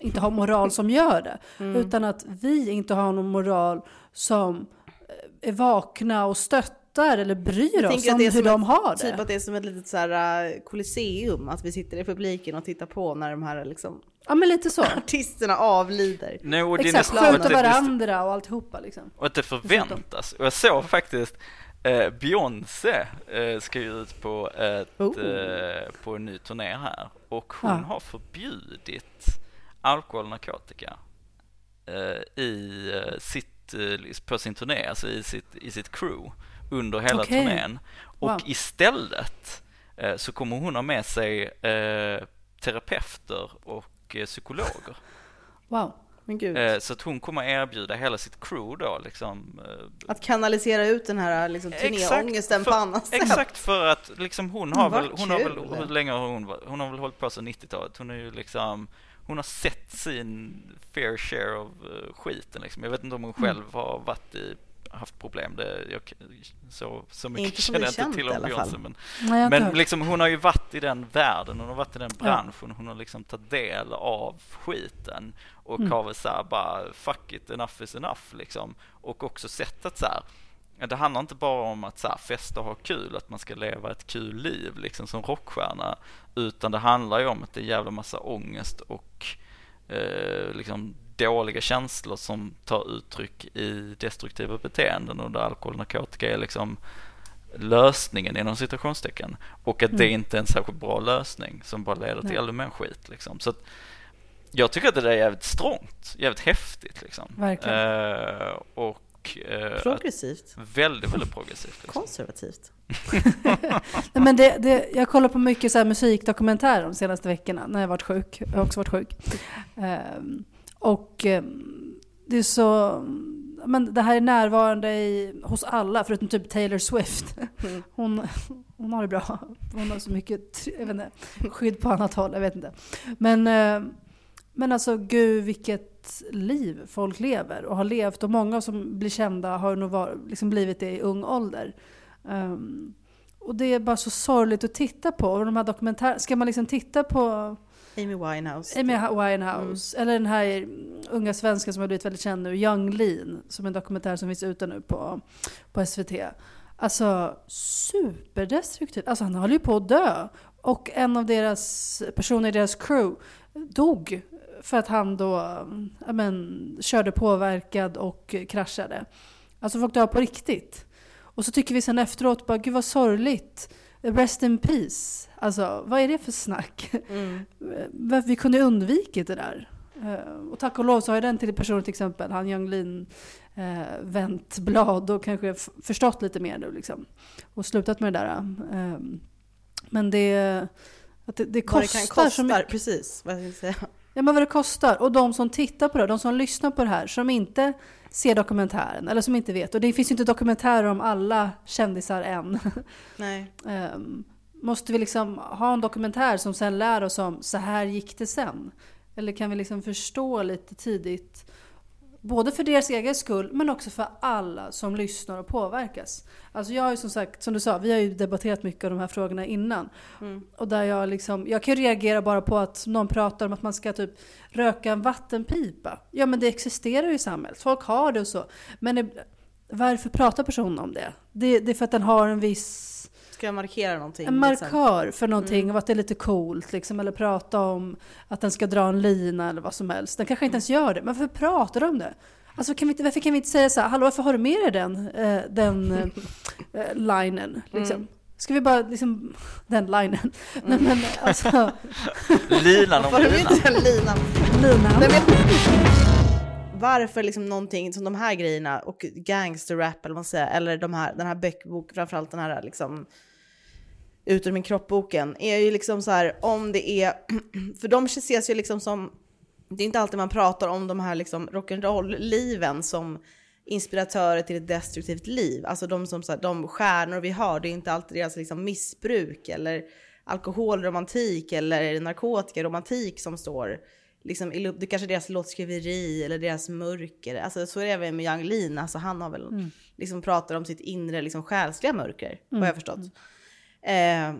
inte har moral som gör det. Mm. Utan att vi inte har någon moral som eh, är vakna och stöttar eller bryr oss om hur de har det. Typ att det är som ett litet så här uh, kolosseum, att vi sitter i publiken och tittar på när de här liksom Ja men lite så. *laughs* Artisterna avlider. Nej, och Exakt, skjuter varandra och alltihopa liksom. Och att det förväntas. Och jag såg faktiskt eh, Beyoncé eh, ska ju ut på, ett, oh. eh, på en ny turné här och hon ja. har förbjudit alkohol och narkotika eh, i eh, sitt, eh, på sin turné, alltså i sitt, i sitt crew under hela okay. turnén. Och wow. istället så kommer hon ha med sig terapeuter och psykologer. *laughs* Wow. Men gud. Så att hon kommer erbjuda hela sitt crew då liksom. Att kanalisera ut den här liksom, turnéångesten på annat sätt. Exakt för att liksom hon har väl, hon har väl, hur länge har hon, hon har väl hållit på sedan 90-talet. Hon är ju liksom hon har sett sin fair share av uh, skiten. Liksom. Jag vet inte om hon mm. själv mm. har varit i, haft problem. Det, jag, så, så mycket inte känner jag inte till om Beyoncé. Men, Nej, men liksom, hon har ju varit i den världen, hon har varit i den branschen. Hon har liksom tagit del av skiten och mm. har väl så bara fuck it, enough is enough liksom. Och också sett att så här, det handlar inte bara om att så här, festa och ha kul, att man ska leva ett kul liv liksom som rockstjärna, utan det handlar ju om att det är jävla massa ångest och eh, liksom dåliga känslor som tar uttryck i destruktiva beteenden och där alkohol och narkotika är liksom lösningen inom citationstecken och att Mm. det inte är en särskilt bra lösning som bara leder till ännu mer skit liksom. Så att jag tycker att det där är jävligt strångt, jävligt häftigt liksom. Verkligen. Eh, och eh, att- Progressivt. väldigt, väldigt progressivt. Liksom. Konservativt. *laughs* Nej, men det, det, jag kollar på mycket så här musikdokumentärer de senaste veckorna när jag varit sjuk. Jag har också varit sjuk. Ehm, och ehm, det är så... Men det här är närvarande i, hos alla, förutom typ Taylor Swift. Mm. *laughs* Hon, hon har det bra. Hon har så mycket jag vet inte, skydd på annat håll. Jag vet inte. Men, ehm, men alltså gud vilket liv folk lever och har levt. Och många som blir kända har nog var, liksom blivit det i ung ålder. Ehm, och det är bara så sorgligt att titta på. Och de här dokumentärerna, ska man liksom titta på Amy Winehouse. Amy Winehouse, eller den här unga svensken som har blivit väldigt känd nu, Young Lean, som är en dokumentär som finns ute nu på, på SVT. Alltså superdestruktivt. Alltså han håller ju på att dö. Och en av deras personer i deras crew dog för att han då men, körde påverkad och kraschade. Alltså folk dör på riktigt. Och så tycker vi sen efteråt bara, gud vad sorgligt. Rest in peace. Alltså vad är det för snack? Mm. *laughs* Vi kunde undvikit det där. Eh, Och tack och lov så har ju den till personen till exempel, han Young eh, vänt blad och kanske förstått lite mer nu liksom. Och slutat med det där. Eh, men det, att det, det Vad det kostar kan så kosta, mycket. precis. Vad jag säga. Ja men vad det kostar. Och de som tittar på det, de som lyssnar på det här, som inte ser dokumentären, eller som inte vet. Och det finns ju inte dokumentärer om alla kändisar än. Nej. *laughs* Ehm, måste vi liksom ha en dokumentär som sen lär oss om så här gick det sen? Eller kan vi liksom förstå lite tidigt, både för deras egen skull men också för alla som lyssnar och påverkas. Alltså jag har ju som sagt, som du sa, vi har ju debatterat mycket av de här frågorna innan. Mm. Och där jag liksom, jag kan ju reagera bara på att någon pratar om att man ska typ röka en vattenpipa. Ja men det existerar ju i samhället, folk har det och så. Men det, varför pratar personen om det? det? Det är för att den har en viss Ska jag markera någonting? en liksom? markör för någonting Mm. och att det är lite coolt liksom, eller prata om att den ska dra en lina eller vad som helst. Den kanske inte ens gör det, men varför pratar de om det? Alltså kan vi inte, varför kan vi inte säga så här, hallå varför har du med dig den, eh, den eh, *laughs* eh, linen? Liksom? Mm. Ska vi bara liksom, *laughs* den linen? Nej men alltså, *laughs* Linan om du linan. inte den linan? linan. Nej, varför liksom någonting som de här grejerna och gangsterrap eller vad man säger, eller de här, den här böckbok, framförallt den här liksom ut ur min kropp-boken, är ju liksom så här om det är, *clears throat* för de ses ju liksom som, det är inte alltid man pratar om de här liksom rock'n'roll-liven som inspiratörer till ett destruktivt liv. Alltså de som så här, de stjärnor vi har, det är inte alltid deras liksom missbruk eller alkoholromantik eller narkotikaromantik som står liksom, det kanske är deras låtskriveri eller deras mörker. Alltså, så är det även med Yang Lin. Alltså, han har väl Mm. liksom pratar om sitt inre liksom, själsliga mörker, vad jag förstått. Eh,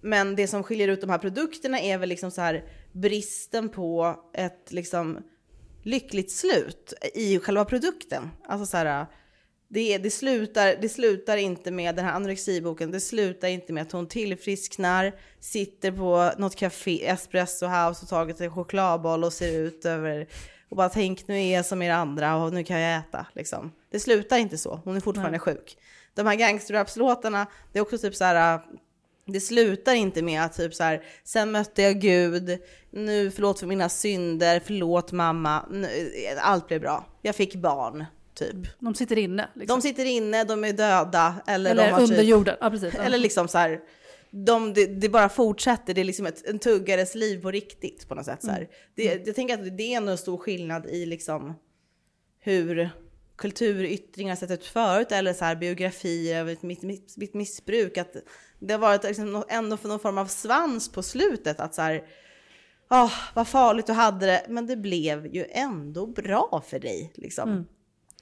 men det som skiljer ut de här produkterna är väl liksom så här bristen på ett liksom lyckligt slut i själva produkten. Alltså så här, det, det, slutar, det slutar inte med den här anorexiboken, det slutar inte med att hon tillfrisknar, sitter på något café, Espresso House och tagit en chokladboll och ser ut över och bara tänk nu är jag som er andra och nu kan jag äta. Liksom. Det slutar inte så, hon är fortfarande sjuk. De här gangsterrapslåtarna, det är också typ så här, det slutar inte med att typ så här, sen mötte jag Gud, nu förlåt för mina synder, förlåt mamma, nu, allt blev bra, jag fick barn, typ. De sitter inne. Liksom. De sitter inne, de är döda. Eller, eller de har under typ, jorden. Ja, precis. Ja. Eller liksom så här, de, det, det bara fortsätter, det är liksom ett, en tuggares liv på riktigt på något sätt. Så här. Det, jag tänker att det är en stor skillnad i liksom hur kulturyttringar sett ut förut eller så här biografier över mitt, mitt, mitt missbruk. Att det har varit liksom ändå för någon form av svans på slutet. Att så här, ah, vad farligt du hade det, men det blev ju ändå bra för dig. Liksom.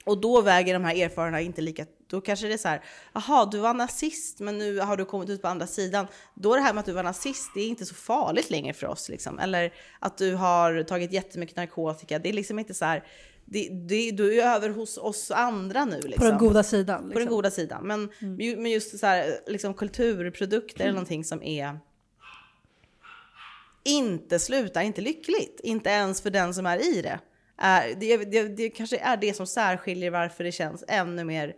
Och då väger de här erfarenheterna inte lika, då kanske det är så här, jaha du var nazist men nu har du kommit ut på andra sidan. Då är det här med att du var nazist, det är inte så farligt längre för oss liksom. Eller att du har tagit jättemycket narkotika, det är liksom inte så här, det, det, du är över hos oss andra nu liksom. På den goda sidan. Liksom. På den goda sidan. Men, ju- men just så här, liksom kulturprodukter eller någonting som är inte slutar inte lyckligt. Inte ens för den som är i det. Är, det, det, det kanske är det som särskiljer varför det känns ännu mer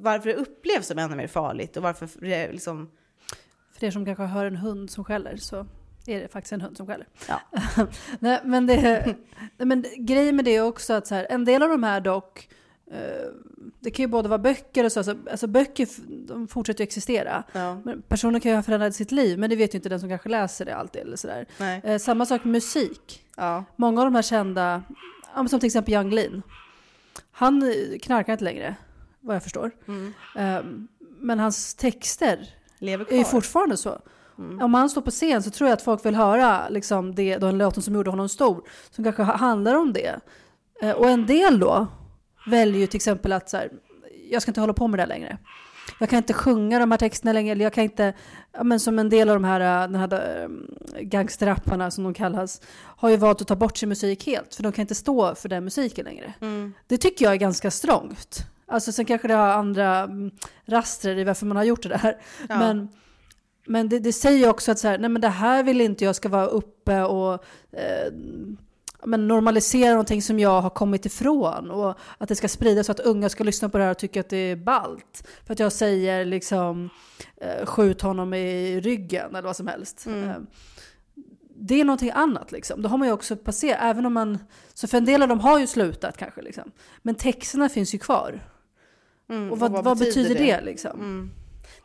varför det upplevs som ännu mer farligt och varför det liksom... För er som kanske hör en hund som skäller så är det faktiskt en hund som skäller. Ja. *laughs* nej, men, det, men grejen med det är också att så här, en del av de här dock, eh, det kan ju både vara böcker och så, alltså, alltså böcker de fortsätter ju existera. Ja, Men personer kan ju ha förändrat sitt liv, men det vet ju inte den som kanske läser det alltid. Eller nej. Eh, samma sak med musik. Ja. Många av de här kända, som till exempel Yung Lean. Han eh, knarkar inte längre, vad jag förstår. Mm. Eh, men hans texter Lever är ju fortfarande så. Mm. Om han står på scen så tror jag att folk vill höra liksom, det, den låten som gjorde honom stor, som kanske ha- handlar om det. Eh, och en del då väljer ju till exempel att så här, jag ska inte hålla på med det längre. Jag kan inte sjunga de här texterna längre, eller jag kan inte, ja, men som en del av de här, eh, den här eh, gangsterrapparna som de kallas, har ju valt att ta bort sin musik helt, för de kan inte stå för den musiken längre. Mm. Det tycker jag är ganska strångt. Alltså sen kanske det har andra mm, rastrer i varför man har gjort det där. Ja. Men, men det, det säger också att så här, nej men det här vill inte jag ska vara uppe och eh, men normalisera någonting som jag har kommit ifrån. Och att det ska spridas så att unga ska lyssna på det här och tycka att det är ballt. För att jag säger liksom eh, skjut honom i ryggen eller vad som helst. Mm. Eh, det är någonting annat liksom. Då har man ju också passerat, även om man, så för en del av dem har ju slutat kanske liksom. Men texterna finns ju kvar. Mm. Och vad, vad, betyder det, liksom? Mm.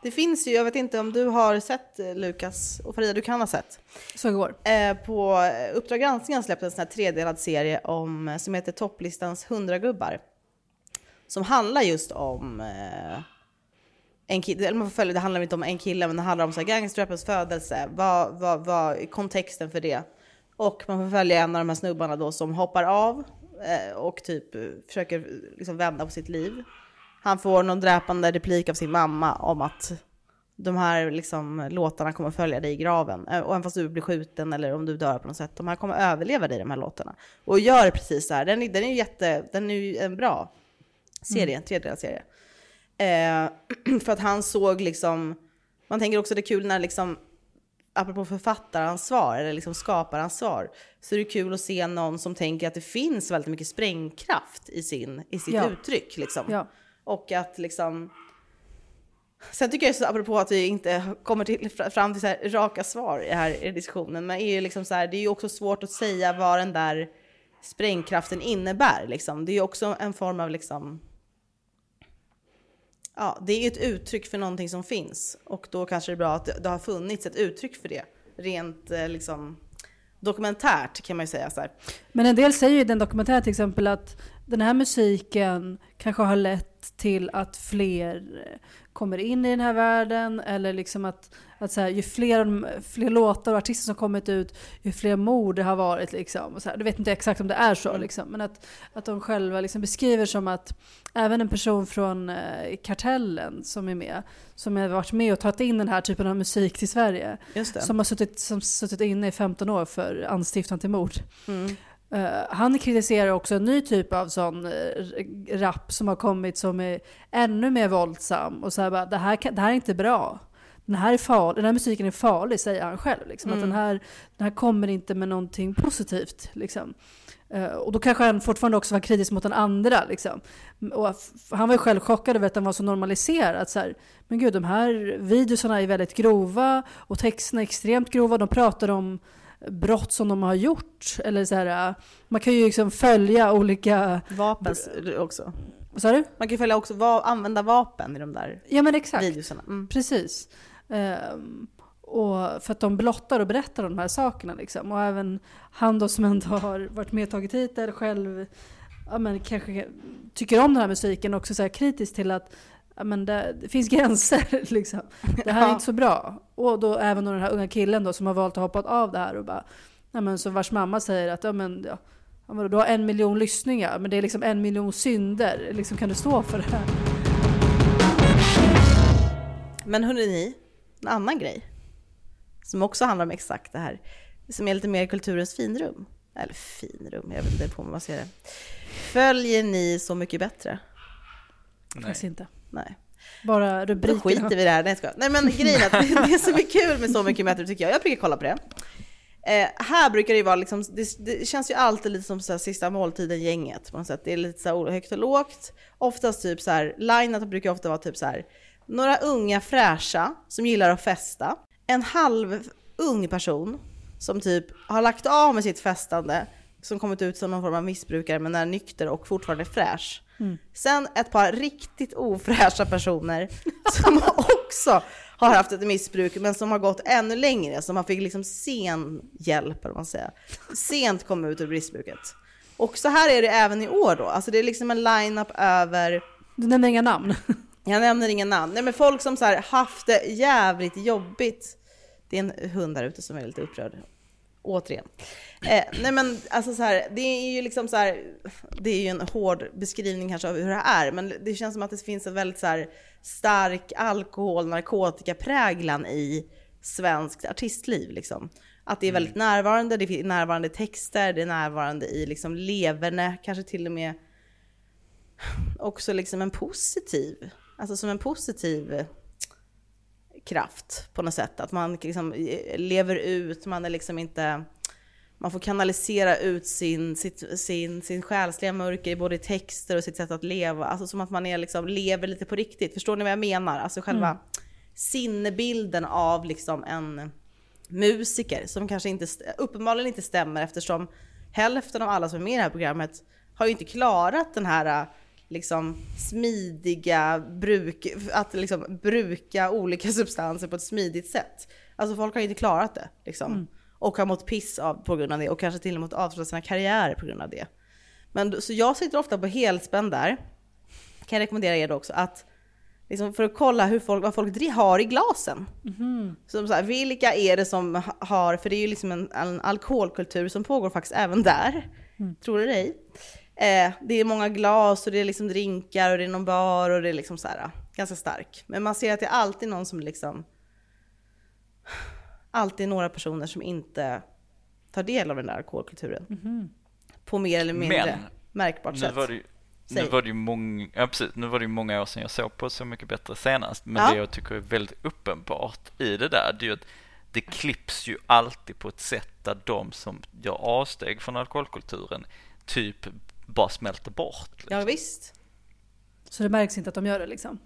Det finns ju, jag vet inte om du har sett eh, Lukas och Farida, du kan ha sett. Så går. Eh, på Uppdrag granskning har släppt en sån här tredelad serie om, som heter Topplistans 100 gubbar. Som handlar just om eh, en kille, eller man får följa, det handlar inte om en kille, men det handlar om gangsterrappens födelse. Vad, vad, vad är kontexten för det? Och man får följa en av de här snubbarna då som hoppar av eh, och typ eh, försöker eh, liksom vända på sitt liv. Han får någon dräpande replik av sin mamma om att de här liksom, låtarna kommer följa dig i graven. Och även fast du blir skjuten eller om du dör på något sätt, de här kommer överleva dig de här låtarna. Och gör precis så här. Den, är- den är ju jätte, den är ju en bra serie, en tredjedelad serie. Eh, *clears throat* för att han såg liksom, man tänker också det är kul när liksom, apropå författaransvar eller liksom skaparansvar, så är det kul att se någon som tänker att det finns väldigt mycket sprängkraft i, sin, i sitt Ja. uttryck. Liksom. Ja. Och att liksom... Sen tycker jag, så, apropå att vi inte kommer till, fram till så här raka svar i här i diskussionen, men är ju liksom så här, det är ju också svårt att säga vad den där sprängkraften innebär. Liksom. Det är ju också en form av liksom... Ja, det är ju ett uttryck för någonting som finns. Och då kanske det är bra att det, har funnits ett uttryck för det. Rent eh, liksom dokumentärt kan man ju säga så här. Men en del säger ju i den dokumentären till exempel att den här musiken kanske har lett till att fler kommer in i den här världen eller liksom att, att så här, ju fler, fler låtar och artister som kommit ut ju fler mord det har varit. Liksom, och så här. Du vet inte exakt om det är så, Mm. liksom, men att, att de själva liksom beskriver som att även en person från eh, Kartellen som är med, som har varit med och tagit in den här typen av musik till Sverige, som har suttit, som suttit inne i 15 år för anstiftan till mord. Mm. Eh, han kritiserar också en ny typ av sån uh, rap som har kommit som är ännu mer våldsam. Och så här bara, det här, kan, det här är inte bra. Den här, är farlig, den här musiken är farlig, säger han själv. Liksom. Att Mm. den, här, den här kommer inte med någonting positivt. Liksom. Eh, och då kanske han fortfarande också var kritisk mot den andra. Liksom. Och han var ju själv chockad över att den var så normaliserad. Så här, men gud, de här videorna är väldigt grova och texterna är extremt grova. De pratar om brott som de har gjort. Eller så här, man kan ju liksom följa olika... Vapen också. Vad sa du? Man kan ju följa också va- använda vapen i de där Ja men exakt. videorna. Mm. Precis. Ehm, och för att de blottar och berättar om de här sakerna. Liksom. Och även han då som ändå har varit med och tagit hit det själv ja, men kanske tycker om den här musiken och också så här kritisk till att men det, det finns gränser. *laughs* Liksom. Det här är Ja. inte så bra. Och då även då den här unga killen då som har valt att hoppa av det här och bara, ja, men så vars mamma säger att ja, men, ja, du har en miljon lyssningar men det är liksom en miljon synder. Liksom, kan du stå för det här? Men hörni ni, en annan grej som också handlar om exakt det här, som är lite mer kulturens finrum. Eller finrum, jag vet inte på vad man säger det. Följer ni Så mycket bättre? Nej. Faktiskt inte. Nej. Bara Då rubrikerna. skiter vi i det här. Nej, jag skojar. Nej men grejen är att det som är kul med Så mycket bättre tycker jag, jag brukar kolla på det. Eh, här brukar det ju vara liksom, det, det känns ju alltid lite som så här, sista måltiden-gänget på något sätt. Det är lite så här högt och lågt. Oftast typ så här, linet brukar ofta vara typ så här, några unga fräscha som gillar att festa. En halv ung person som typ har lagt av med sitt festande, som kommit ut som någon form av missbrukare men är nykter och fortfarande fräsch. Mm. Sen ett par riktigt ofräscha personer *laughs* som också har haft ett missbruk men som har gått ännu längre, som har fick liksom sen hjälp, eller man säger. Sent kom ut ur missbruket. Och så här är det även i år då. Alltså det är liksom en line-up över... Du nämner inga namn. *laughs* Jag nämner inga namn. Nej men folk som så haft det jävligt jobbigt. Det är en hund där ute som är lite upprörd. Återigen. Eh, nej men alltså så här, det är ju liksom så här, det är ju en hård beskrivning kanske av hur det är, men det känns som att det finns en väldigt så här stark alkohol, narkotikapräglan i svenskt artistliv liksom. Att det är väldigt mm. närvarande, det är närvarande texter, det är närvarande i liksom leverne, kanske till och med också liksom en positiv, alltså som en positiv kraft på något sätt. Att man liksom lever ut, man är liksom inte man får kanalisera ut sin, sitt, sin, sin själsliga mörker i både texter och sitt sätt att leva. Alltså som att man är liksom, lever lite på riktigt. Förstår ni vad jag menar? Alltså själva mm. sinnebilden av liksom en musiker som kanske inte, uppenbarligen inte stämmer eftersom hälften av alla som är med i det här programmet har ju inte klarat den här liksom smidiga bruk, att liksom bruka olika *laughs* substanser på ett smidigt sätt. Alltså folk har ju inte klarat det liksom. Mm och har mått piss av på grund av det och kanske till och med avslutat sina karriärer på grund av det. Men så jag sitter ofta på helspänn där. Kan jag rekommendera er då också att liksom för att kolla hur folk, vad folk har i glasen. Mm. Så, så här, vilka är det som har, för det är ju liksom en, en alkoholkultur som pågår faktiskt även där. Mm. Tror du dig? Eh, det är många glas och det är liksom drinkar och det är någon bar och det är liksom så här, ganska stark. Men man ser att det är alltid någon som liksom alltid några personer som inte tar del av den där alkoholkulturen. Mm. På mer eller mindre Men, märkbart nu sätt. Var det, nu var det ju många, ja, precis, nu var det många år sedan jag såg på Så mycket bättre senast. Men ja. det jag tycker är väldigt uppenbart i det där, det är ju att det klipps ju alltid på ett sätt där de som gör avsteg från alkoholkulturen typ bara smälter bort. Liksom. Ja visst. Så det märks inte att de gör det liksom?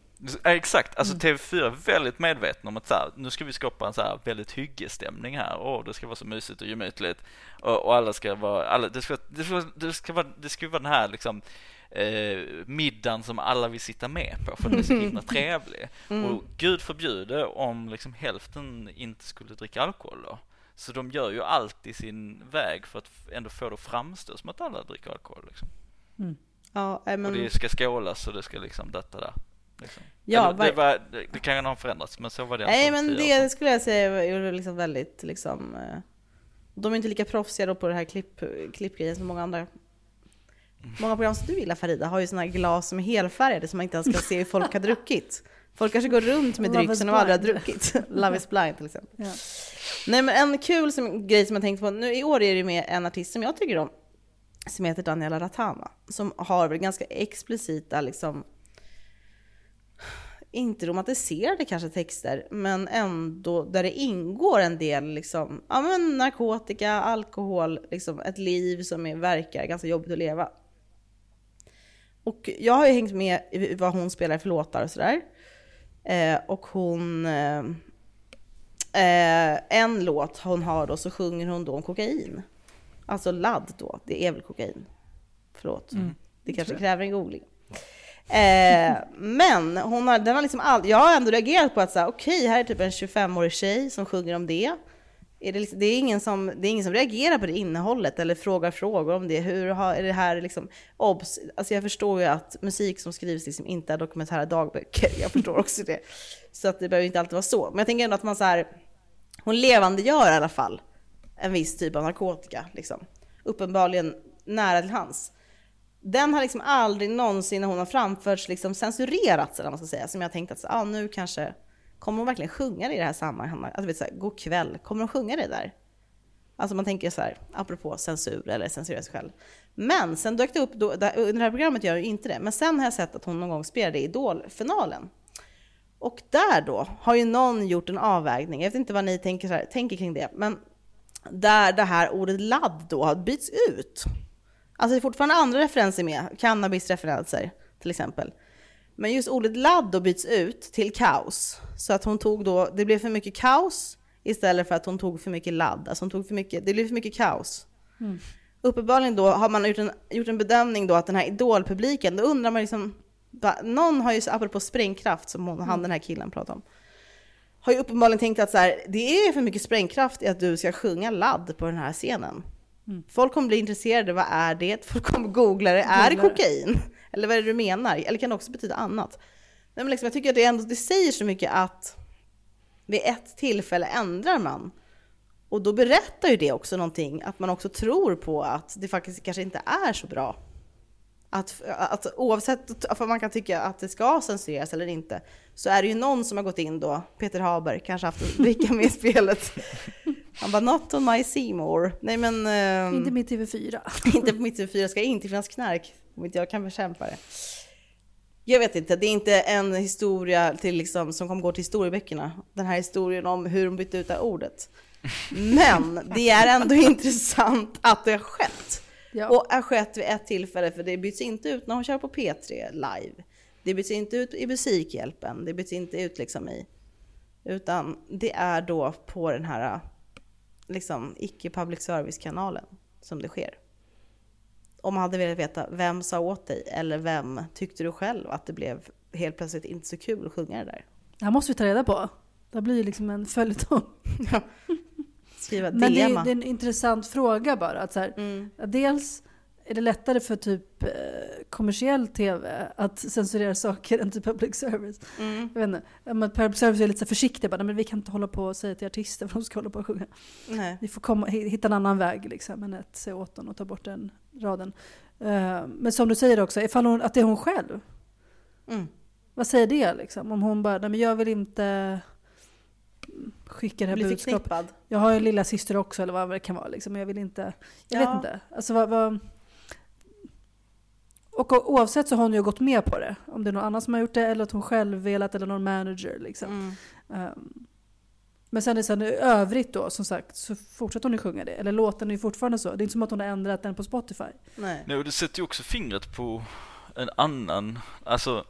Exakt, alltså mm. TV4 är väldigt medvetna om att så här, nu ska vi skapa en så här väldigt hyggestämning här och det ska vara så mysigt och gemytligt och, och alla ska vara, alla, det ska, det ska, det ska vara, det ska vara den här liksom eh, middagen som alla vill sitta med på för den är så himla trevlig. Mm. Och gud förbjude om liksom hälften inte skulle dricka alkohol då. Så de gör ju alltid sin väg för att ändå få det att framstå som att alla dricker alkohol liksom. Mm. Ja, men... Och det ska skålas och det ska liksom detta där. Liksom. Ja, Eller, det, var, det, det kan ha förändrats, men så var det. Nej, men det skulle jag säga är liksom väldigt liksom. Eh, de är inte lika proffsiga på det här klipp, klippgrejen som många andra. Många program som du gillar Farida har ju sådana här glas som är helfärgade som man inte ens kan se hur folk har druckit. Folk kanske går runt med dryck som de aldrig har druckit. *laughs* Love is blind till exempel. Ja. Nej men en kul som, grej som jag tänkte på, nu i år är det med en artist som jag tycker om, som heter Daniela Ratama, som har väl ganska explicita liksom inte romantiserade kanske texter, men ändå där det ingår en del liksom, ja, men narkotika, alkohol, liksom ett liv som är, verkar ganska jobbigt att leva. Och jag har ju hängt med i vad hon spelar för låtar och sådär. Eh, och hon... Eh, eh, en låt hon har då så sjunger hon då om kokain. Alltså ladd då, det är väl kokain? Förlåt. Mm. Det kanske kräver en googling. Eh, men hon har, den har liksom all, jag har ändå reagerat på att okej, okay, här är typ en 25-årig tjej som sjunger om det. Är det, liksom, det, är ingen som, det är ingen som reagerar på det innehållet eller frågar frågor om det. Hur har, är det här liksom, obs, alltså jag förstår ju att musik som skrivs liksom inte är dokumentära dagböcker. Jag förstår också det. Så att det behöver inte alltid vara så. Men jag tänker ändå att man så här, hon levandegör i alla fall en viss typ av narkotika. Liksom. Uppenbarligen nära till hans den har liksom aldrig någonsin när hon har framförts liksom censurerats eller vad man ska säga. Som jag tänkt att ah, nu kanske, kommer hon verkligen sjunga det i det här sammanhanget? Alltså, vet, så här, god kväll, kommer hon sjunga det där? Alltså man tänker så här, apropå censur eller censurera sig själv. Men sen dök det upp, då, under det här programmet gör ju inte det, men sen har jag sett att hon någon gång spelade i Idol-finalen. Och där då har ju någon gjort en avvägning, jag vet inte vad ni tänker, så här, tänker kring det, men där det här ordet ladd då har bytts ut. Alltså det är fortfarande andra referenser med, cannabisreferenser till exempel. Men just ordet ladd då byts ut till kaos. Så att hon tog då, det blev för mycket kaos istället för att hon tog för mycket ladd. Alltså hon tog för mycket, det blev för mycket kaos. Mm. Uppenbarligen då har man gjort en, gjort en bedömning då att den här idolpubliken, då undrar man liksom, någon har ju, apropå sprängkraft som hon, mm. han den här killen pratade om, har ju uppenbarligen tänkt att så här, det är för mycket sprängkraft i att du ska sjunga ladd på den här scenen. Mm. Folk kommer bli intresserade, vad är det? *laughs* Folk kommer googla det, är det kokain? Eller vad är det du menar? Eller kan det också betyda annat? Nej, men liksom, jag tycker att det, ändå, det säger så mycket att vid ett tillfälle ändrar man. Och då berättar ju det också någonting, att man också tror på att det faktiskt kanske inte är så bra. Att, att oavsett om man kan tycka att det ska censureras eller inte, så är det ju någon som har gått in då, Peter Haber, kanske haft att dricka med i spelet. *laughs* Han bara, not on my Seymour. Nej men... Um, inte mitt TV4. *laughs* inte på mitt TV4, ska inte finnas knark om inte jag kan bekämpa det. Jag vet inte, det är inte en historia till liksom, som kommer gå till historieböckerna. Den här historien om hur de bytte ut det här ordet. Men det är ändå *laughs* intressant att det har skett. Ja. Och har skett vid ett tillfälle, för det byts inte ut när hon kör på P3 live. Det byts inte ut i Musikhjälpen, det byts inte ut liksom i... Utan det är då på den här liksom, icke public service-kanalen som det sker. Om man hade velat veta, vem sa åt dig? Eller vem tyckte du själv att det blev helt plötsligt inte så kul att sjunga det där? Det här måste vi ta reda på. Det blir ju liksom en följetong. *laughs* Skriva Men det är, det är, en intressant fråga bara. Att så här, mm. Dels är det lättare för typ eh, kommersiell tv att censurera saker än till public service? Mm. Jag vet inte. Public service är lite så försiktiga, bara, men vi kan inte hålla på och säga till artister vad de ska hålla på och sjunga. Nej. Vi får komma, hitta en annan väg liksom, än att säga åt dem och ta bort den raden. Uh, men som du säger också, ifall hon, att det är hon själv. Mm. Vad säger det liksom? Om hon bara, nej men jag vill inte skicka det här budskapet. Jag har ju en lilla syster också eller vad det kan vara liksom, jag vill inte, jag ja. vet inte. Alltså vad, vad och oavsett så har hon ju gått med på det. Om det är någon annan som har gjort det eller att hon själv velat eller någon manager. Liksom. Mm. Um, men sen, sen i övrigt då, som sagt, så fortsätter hon ju sjunga det. Eller låten är ju fortfarande så. Det är inte som att hon har ändrat den på Spotify. Nej, Nej och det sätter ju också fingret på en annan, alltså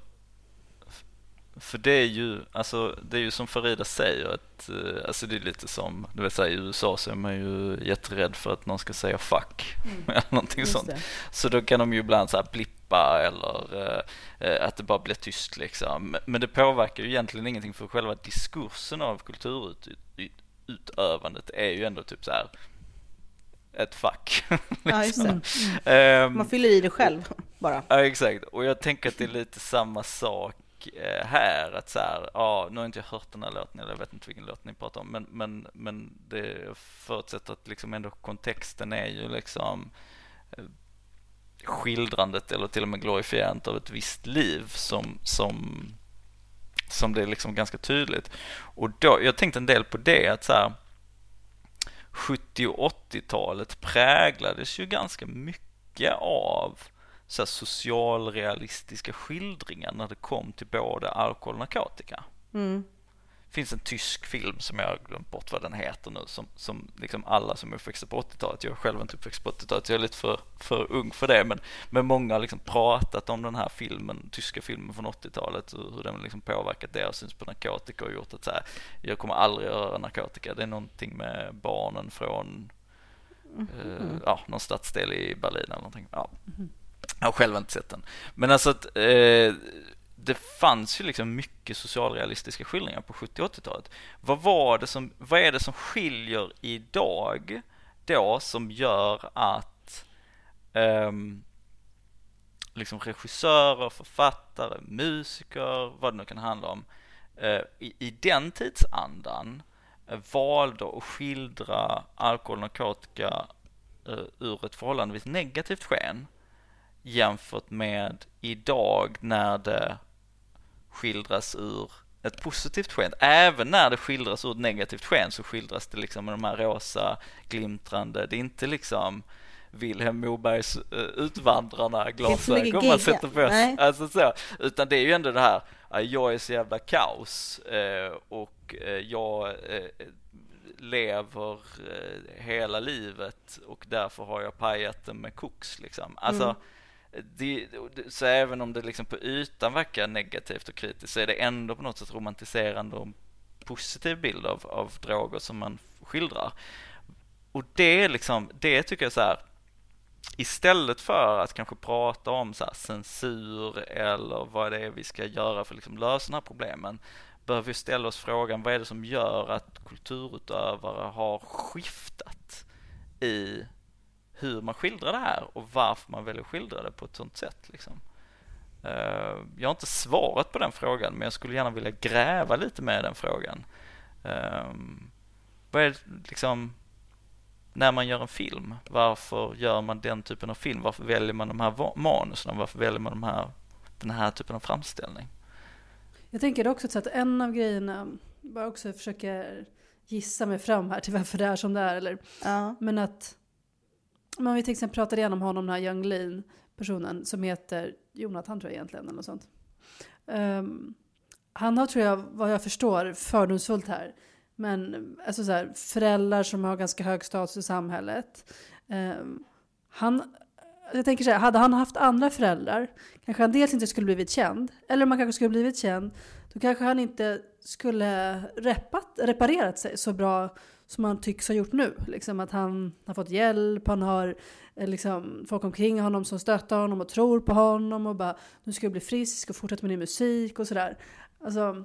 för det är ju, alltså, det är ju som Farida säger, att, eh, alltså det är lite som, du vet, i USA så är man ju jätterädd för att någon ska säga fuck, mm. *laughs* eller någonting sånt. Så då kan de ju ibland så här blippa eller eh, eh, att det bara blir tyst liksom. Men det påverkar ju egentligen ingenting för själva diskursen av kulturutövandet är ju ändå typ så här ett fack. *laughs* liksom. Ja. Mm. Um, man fyller i det själv bara. Ja, exakt. Och jag tänker att det är lite samma sak Eh, här att så här, ja, nu har inte jag hört den här låten, eller jag vet inte vilken låt ni pratar om, men, men, men det förutsätter att liksom ändå kontexten är ju liksom eh, skildrandet eller till och med glorifierandet av ett visst liv som, som, som det är liksom ganska tydligt. Och då, jag tänkte en del på det, att så här, 70 och 80-talet präglades ju ganska mycket av så socialrealistiska skildringar när det kom till både alkohol och narkotika. Mm. Det finns en tysk film som jag har glömt bort vad den heter nu som, som liksom alla som är uppväxta på 80-talet, jag är själv inte uppväxt på 80-talet, jag är lite för, för ung för det, men, men många har liksom pratat om den här filmen, tyska filmen från 80-talet och hur den liksom påverkat deras syn på narkotika och gjort att så här, jag kommer aldrig göra narkotika, det är någonting med barnen från mm. eh, ja, någon stadsdel i Berlin eller någonting. Ja. Mm. Jag har själv inte sett den. Men alltså att eh, det fanns ju liksom mycket socialrealistiska skildringar på 70 80-talet. Vad var det som, vad är det som skiljer idag då som gör att eh, liksom regissörer, författare, musiker, vad det nu kan handla om, eh, i, i den tidsandan eh, valde att skildra alkohol och narkotika eh, ur ett förhållandevis negativt sken jämfört med idag när det skildras ur ett positivt sken. Även när det skildras ur ett negativt sken så skildras det liksom med de här rosa glimtrande, det är inte liksom Vilhelm Mobergs uh, Utvandrarna glasögon man sätter på sig. Alltså så. Utan det är ju ändå det här, jag är så jävla kaos uh, och uh, jag lever eh, hela livet och därför har jag pajat det med koks liksom. Alltså, Mm det, så även om det liksom på ytan verkar negativt och kritiskt så är det ändå på något sätt romantiserande och en positiv bild av, av droger som man skildrar. Och det är liksom, det tycker jag så här istället för att kanske prata om så här censur eller vad det är vi ska göra för att liksom lösa de här problemen behöver vi ställa oss frågan vad är det som gör att kulturutövare har skiftat i hur man skildrar det här och varför man väljer att skildra det på ett sånt sätt. Liksom. Eh, Jag har inte svarat på den frågan men jag skulle gärna vilja gräva lite med den frågan. Ehm, Vad är liksom när man gör en film, varför gör man den typen av film? Varför väljer man de här manusen? Varför väljer man de här, den här typen av framställning? Jag tänker också så att en av grejerna, bara också försöker gissa mig fram här till varför det är som det är. Eller, Ja. men att, om vi till exempel pratade igenom honom, den här Young Lean personen som heter Jonathan tror jag egentligen eller något sånt. Um, han har tror jag, vad jag förstår, fördomsfullt här. Men alltså så här, föräldrar som har ganska hög status i samhället. Um, han, jag tänker så här, hade han haft andra föräldrar kanske han dels inte skulle blivit känd. Eller om han kanske skulle blivit känd, då kanske han inte skulle repat, reparerat sig så bra som han tycks ha gjort nu. Liksom att han har fått hjälp, han har eh, liksom, folk omkring honom som stöttar honom och tror på honom och bara nu ska jag bli frisk och fortsätta med din musik och sådär. Alltså,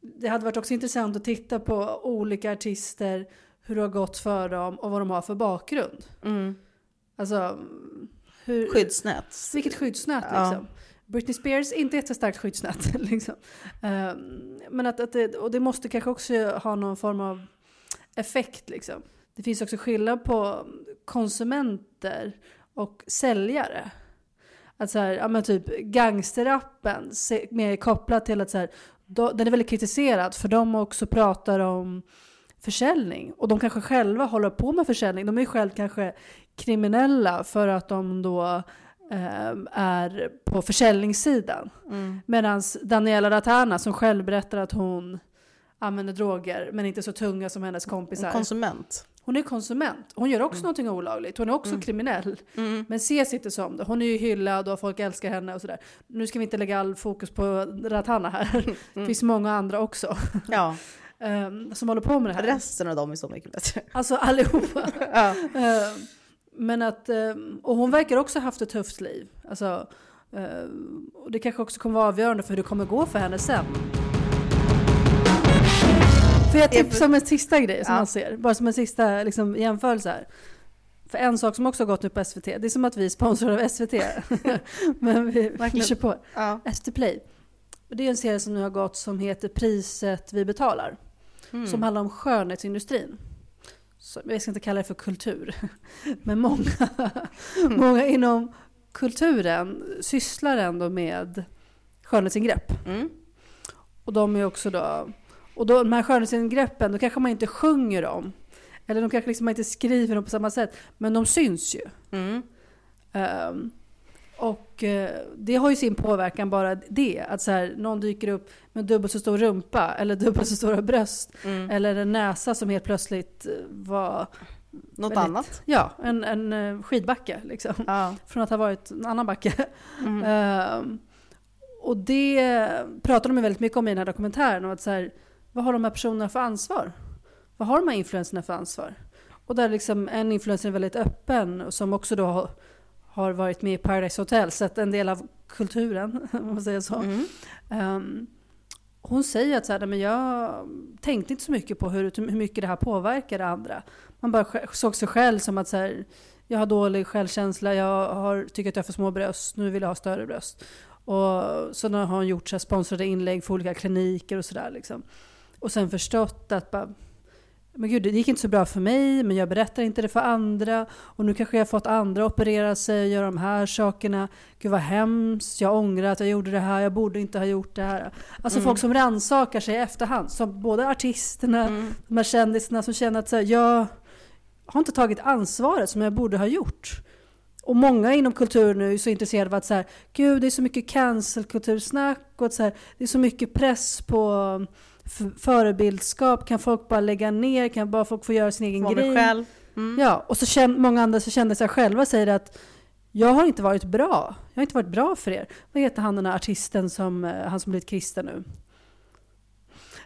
det hade varit också intressant att titta på olika artister, hur det har gått för dem och vad de har för bakgrund. Mm. Alltså, hur, Skyddsnät. vilket skyddsnät Ja. liksom. Britney Spears, inte jättestarkt skyddsnät. *laughs* liksom. Ehm, men att, att det, och det måste kanske också ha någon form av effekt. Liksom. Det finns också skillnad på konsumenter och säljare. Att så här, ja men typ gangsterrappen, mer kopplat till att så här, då, den är väldigt kritiserad för de också pratar om försäljning. Och de kanske själva håller på med försäljning. De är ju själv kanske kriminella för att de då eh, är på försäljningssidan. Mm. Medan Daniela Ratana som själv berättar att hon använder droger men inte så tunga som hennes kompisar. Konsument. hon är konsument. Hon gör också någonting olagligt. Hon är också kriminell. Mm. Men ses inte som det. Hon är ju hyllad och folk älskar henne och sådär. Nu ska vi inte lägga all fokus på Ratana här. *laughs* Det finns många andra också *laughs* Ja, ehm, som håller på med det här. resten av dem är så mycket bättre. Alltså allihopa. *laughs* Ja. Ehm, Men att, ehm, och hon verkar också ha haft ett tufft liv. Alltså, och det kanske också kommer vara avgörande för hur det kommer gå för henne sen. För jag tipsar om en sista grej som Ja. man ser, bara som en sista liksom, jämförelse här. För en sak som också har gått nu på SVT, det är som att vi är sponsrade av SVT. *laughs* Men vi, vi kör på. Ja. ST Play. Det är en serie som nu har gått som heter Priset vi betalar. Mm. Som handlar om skönhetsindustrin. Så, jag ska inte kalla det för kultur. *laughs* Men många, *laughs* många inom kulturen sysslar ändå med skönhetsingrepp. Mm. Och de är också då... Och då, de här skönhetsingreppen, då kanske man inte sjunger om. Eller de kanske liksom man inte skriver dem på samma sätt. Men de syns ju. Mm. Ehm, och eh, det har ju sin påverkan bara det. Att så här, någon dyker upp med dubbelt så stor rumpa eller dubbelt så stora bröst. Mm. Eller en näsa som helt plötsligt eh, var Något väldigt- annat? ja, en, en eh, skidbacke. Liksom. Ja. *laughs* Från att ha varit en annan backe. Mm. Ehm, och det pratar de väldigt mycket om i den här dokumentären. Och att så här, vad har de här personerna för ansvar? Vad har de här influenserna för ansvar? Och där liksom en influencer är väldigt öppen och som också då har, varit med i Paradise Hotel, sett en del av kulturen, *laughs* om man säger så. Mm. Ehm, hon säger att så här, "Nej, men jag tänkte inte så mycket på hur, hur mycket det här påverkade andra. Man bara såg sig själv som att så här, jag har dålig självkänsla, jag har, tycker att jag har för små bröst, nu vill jag ha större bröst. Och så har hon gjort så här sponsrade inlägg för olika kliniker och sådär. Liksom. Och sen förstått att bara, men gud, det gick inte så bra för mig, men jag berättar inte det för andra. Och nu kanske jag har fått andra operera sig och göra de här sakerna. Gud vad hemskt, jag ångrar att jag gjorde det här, jag borde inte ha gjort det här. Alltså folk som rannsakar sig i efterhand. Som både artisterna, Mm. de här kändisarna som känner att så här, jag har inte tagit ansvaret som jag borde ha gjort. Och många inom kultur nu är så intresserade av att så här, gud det är så mycket cancelkultursnack och att så här, det är så mycket press på förebildskap? Kan folk bara lägga ner? Kan bara folk få göra sin egen Vara grej? själv. Mm. Ja, och så känn, många andra så kände sig själva säger att jag har inte varit bra. Jag har inte varit bra för er. Vad heter han den här artisten som, eh, han som blivit kristen nu?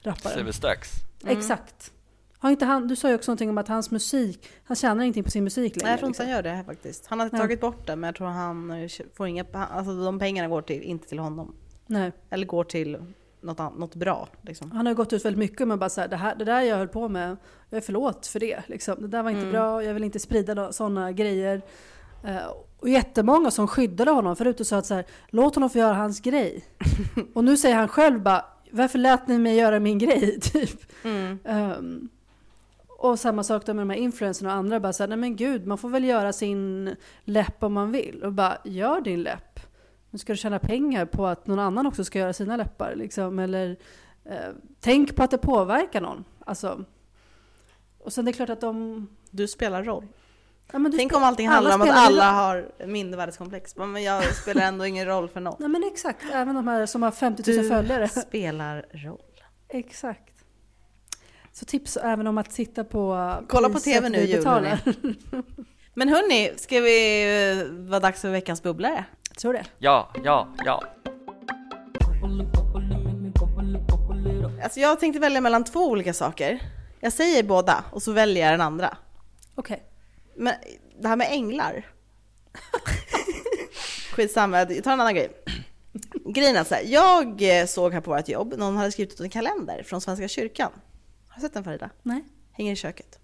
Rapparen. Strax. Mm. Exakt. Har inte han, du sa ju också någonting om att hans musik, han tjänar ingenting på sin musik längre. Nej, jag tror inte liksom. han gör det här faktiskt. Han har Nej. tagit bort det, men jag tror han eh, får inga... Alltså de pengarna går till, inte till honom. Nej. Eller går till något, något bra. Liksom. Han har gått ut väldigt mycket med bara så här, det, här, det där jag höll på med, jag är förlåt för det. Liksom. Det där var inte Mm. bra, jag vill inte sprida sådana grejer. Eh, och jättemånga som skyddade honom förut och sa att så här, låt honom få göra hans grej. *laughs* och nu säger han själv bara, varför lät ni mig göra min grej? *laughs* Typ. Mm. Ehm, och samma sak med de här influencerna och andra. Bara så här, nej men gud, man får väl göra sin läpp om man vill. Och bara, gör din läpp. Men ska du tjäna pengar på att någon annan också ska göra sina läppar? Liksom? Eller eh, tänk på att det påverkar någon. Alltså, och sen det är klart att de... Du spelar roll. Ja, du Tänk om allting alla handlar om att alla har mindervärdeskomplex. Men jag spelar ändå ingen roll för någon. Nej men exakt, även de här som har 50 000 Du följare. *laughs* spelar roll. Exakt. Så tips även om att titta på Kolla på TV nu, vi Jul, betalar. *laughs* Men hörni, ska vi eh, vara dags för veckans bubblare? Tror det. Ja, ja, ja. Alltså jag tänkte välja mellan två olika saker. Jag säger båda och så väljer jag den andra. Okej. Men det här med änglar. Skitsamma, jag tar en annan grej. Grejen är så här, jag eh, såg här på vårt jobb, någon hade skrivit ut en kalender från Svenska kyrkan. Har du sett den Farida? Nej. Hänger i köket.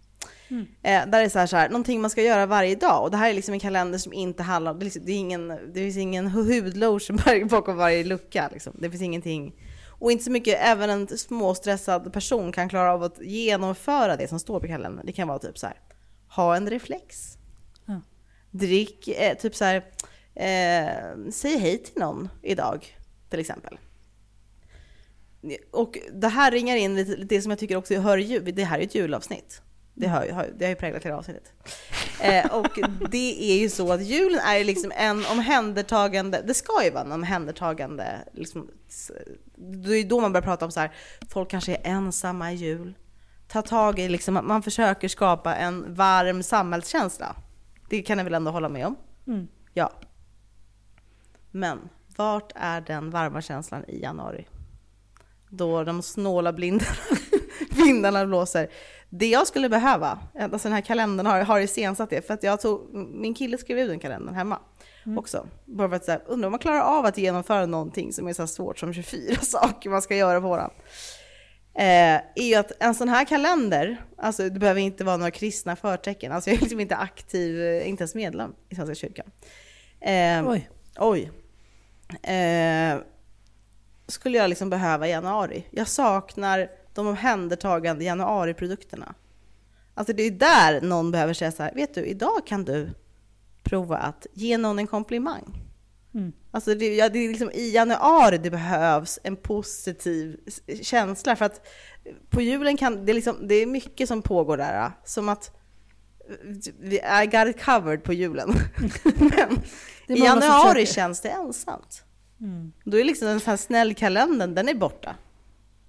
Mm. Eh, där är det så här, så här, någonting man ska göra varje dag. Och det här är liksom en kalender som inte handlar om, det, är liksom, det, är ingen, det finns ingen hudlotion bakom varje lucka. Liksom. Det finns ingenting. Och inte så mycket, även en småstressad person kan klara av att genomföra det som står på kalendern. Det kan vara typ så här, ha en reflex. Ja. Drick, eh, typ så här, eh, säg hej till någon idag, till exempel. Och det här ringar in lite, det som jag tycker också hör jul, det här är ett julavsnitt. Det har, har, det har ju präglat hela avsnittet. Eh, och det är ju så att julen är ju liksom en omhändertagande, det ska ju vara en omhändertagande, liksom, det är ju då man börjar prata om så här, folk kanske är ensamma i jul. Ta tag i liksom, man försöker skapa en varm samhällskänsla. Det kan ni väl ändå hålla med om? Mm. Ja. Men vart är den varma känslan i januari? Då de snåla blindarna, *laughs* vindarna blåser. Det jag skulle behöva, alltså den här kalendern har, har iscensatt det, för att jag tog, min kille skrev ut den kalendern hemma också. Bara för att säga, undrar om man klarar av att genomföra någonting som är så här svårt som 24 *laughs* saker man ska göra på våran. Eh, är ju att en sån här kalender, alltså det behöver inte vara några kristna förtecken, alltså jag är liksom inte aktiv, eh, inte ens medlem i Svenska kyrkan. Eh, Oj. Oj. Eh, skulle jag liksom behöva i januari. Jag saknar de omhändertagande januariprodukterna. Alltså det är där någon behöver säga så här, vet du, idag kan du prova att ge någon en komplimang. Mm. Alltså det, ja, det är liksom i januari det behövs en positiv känsla. För att på julen kan det, liksom, det är mycket som pågår där. Som att vi I got it covered på julen. *laughs* Men i januari känns det ensamt. Mm. Då är liksom den här snäll kalendern, den är borta.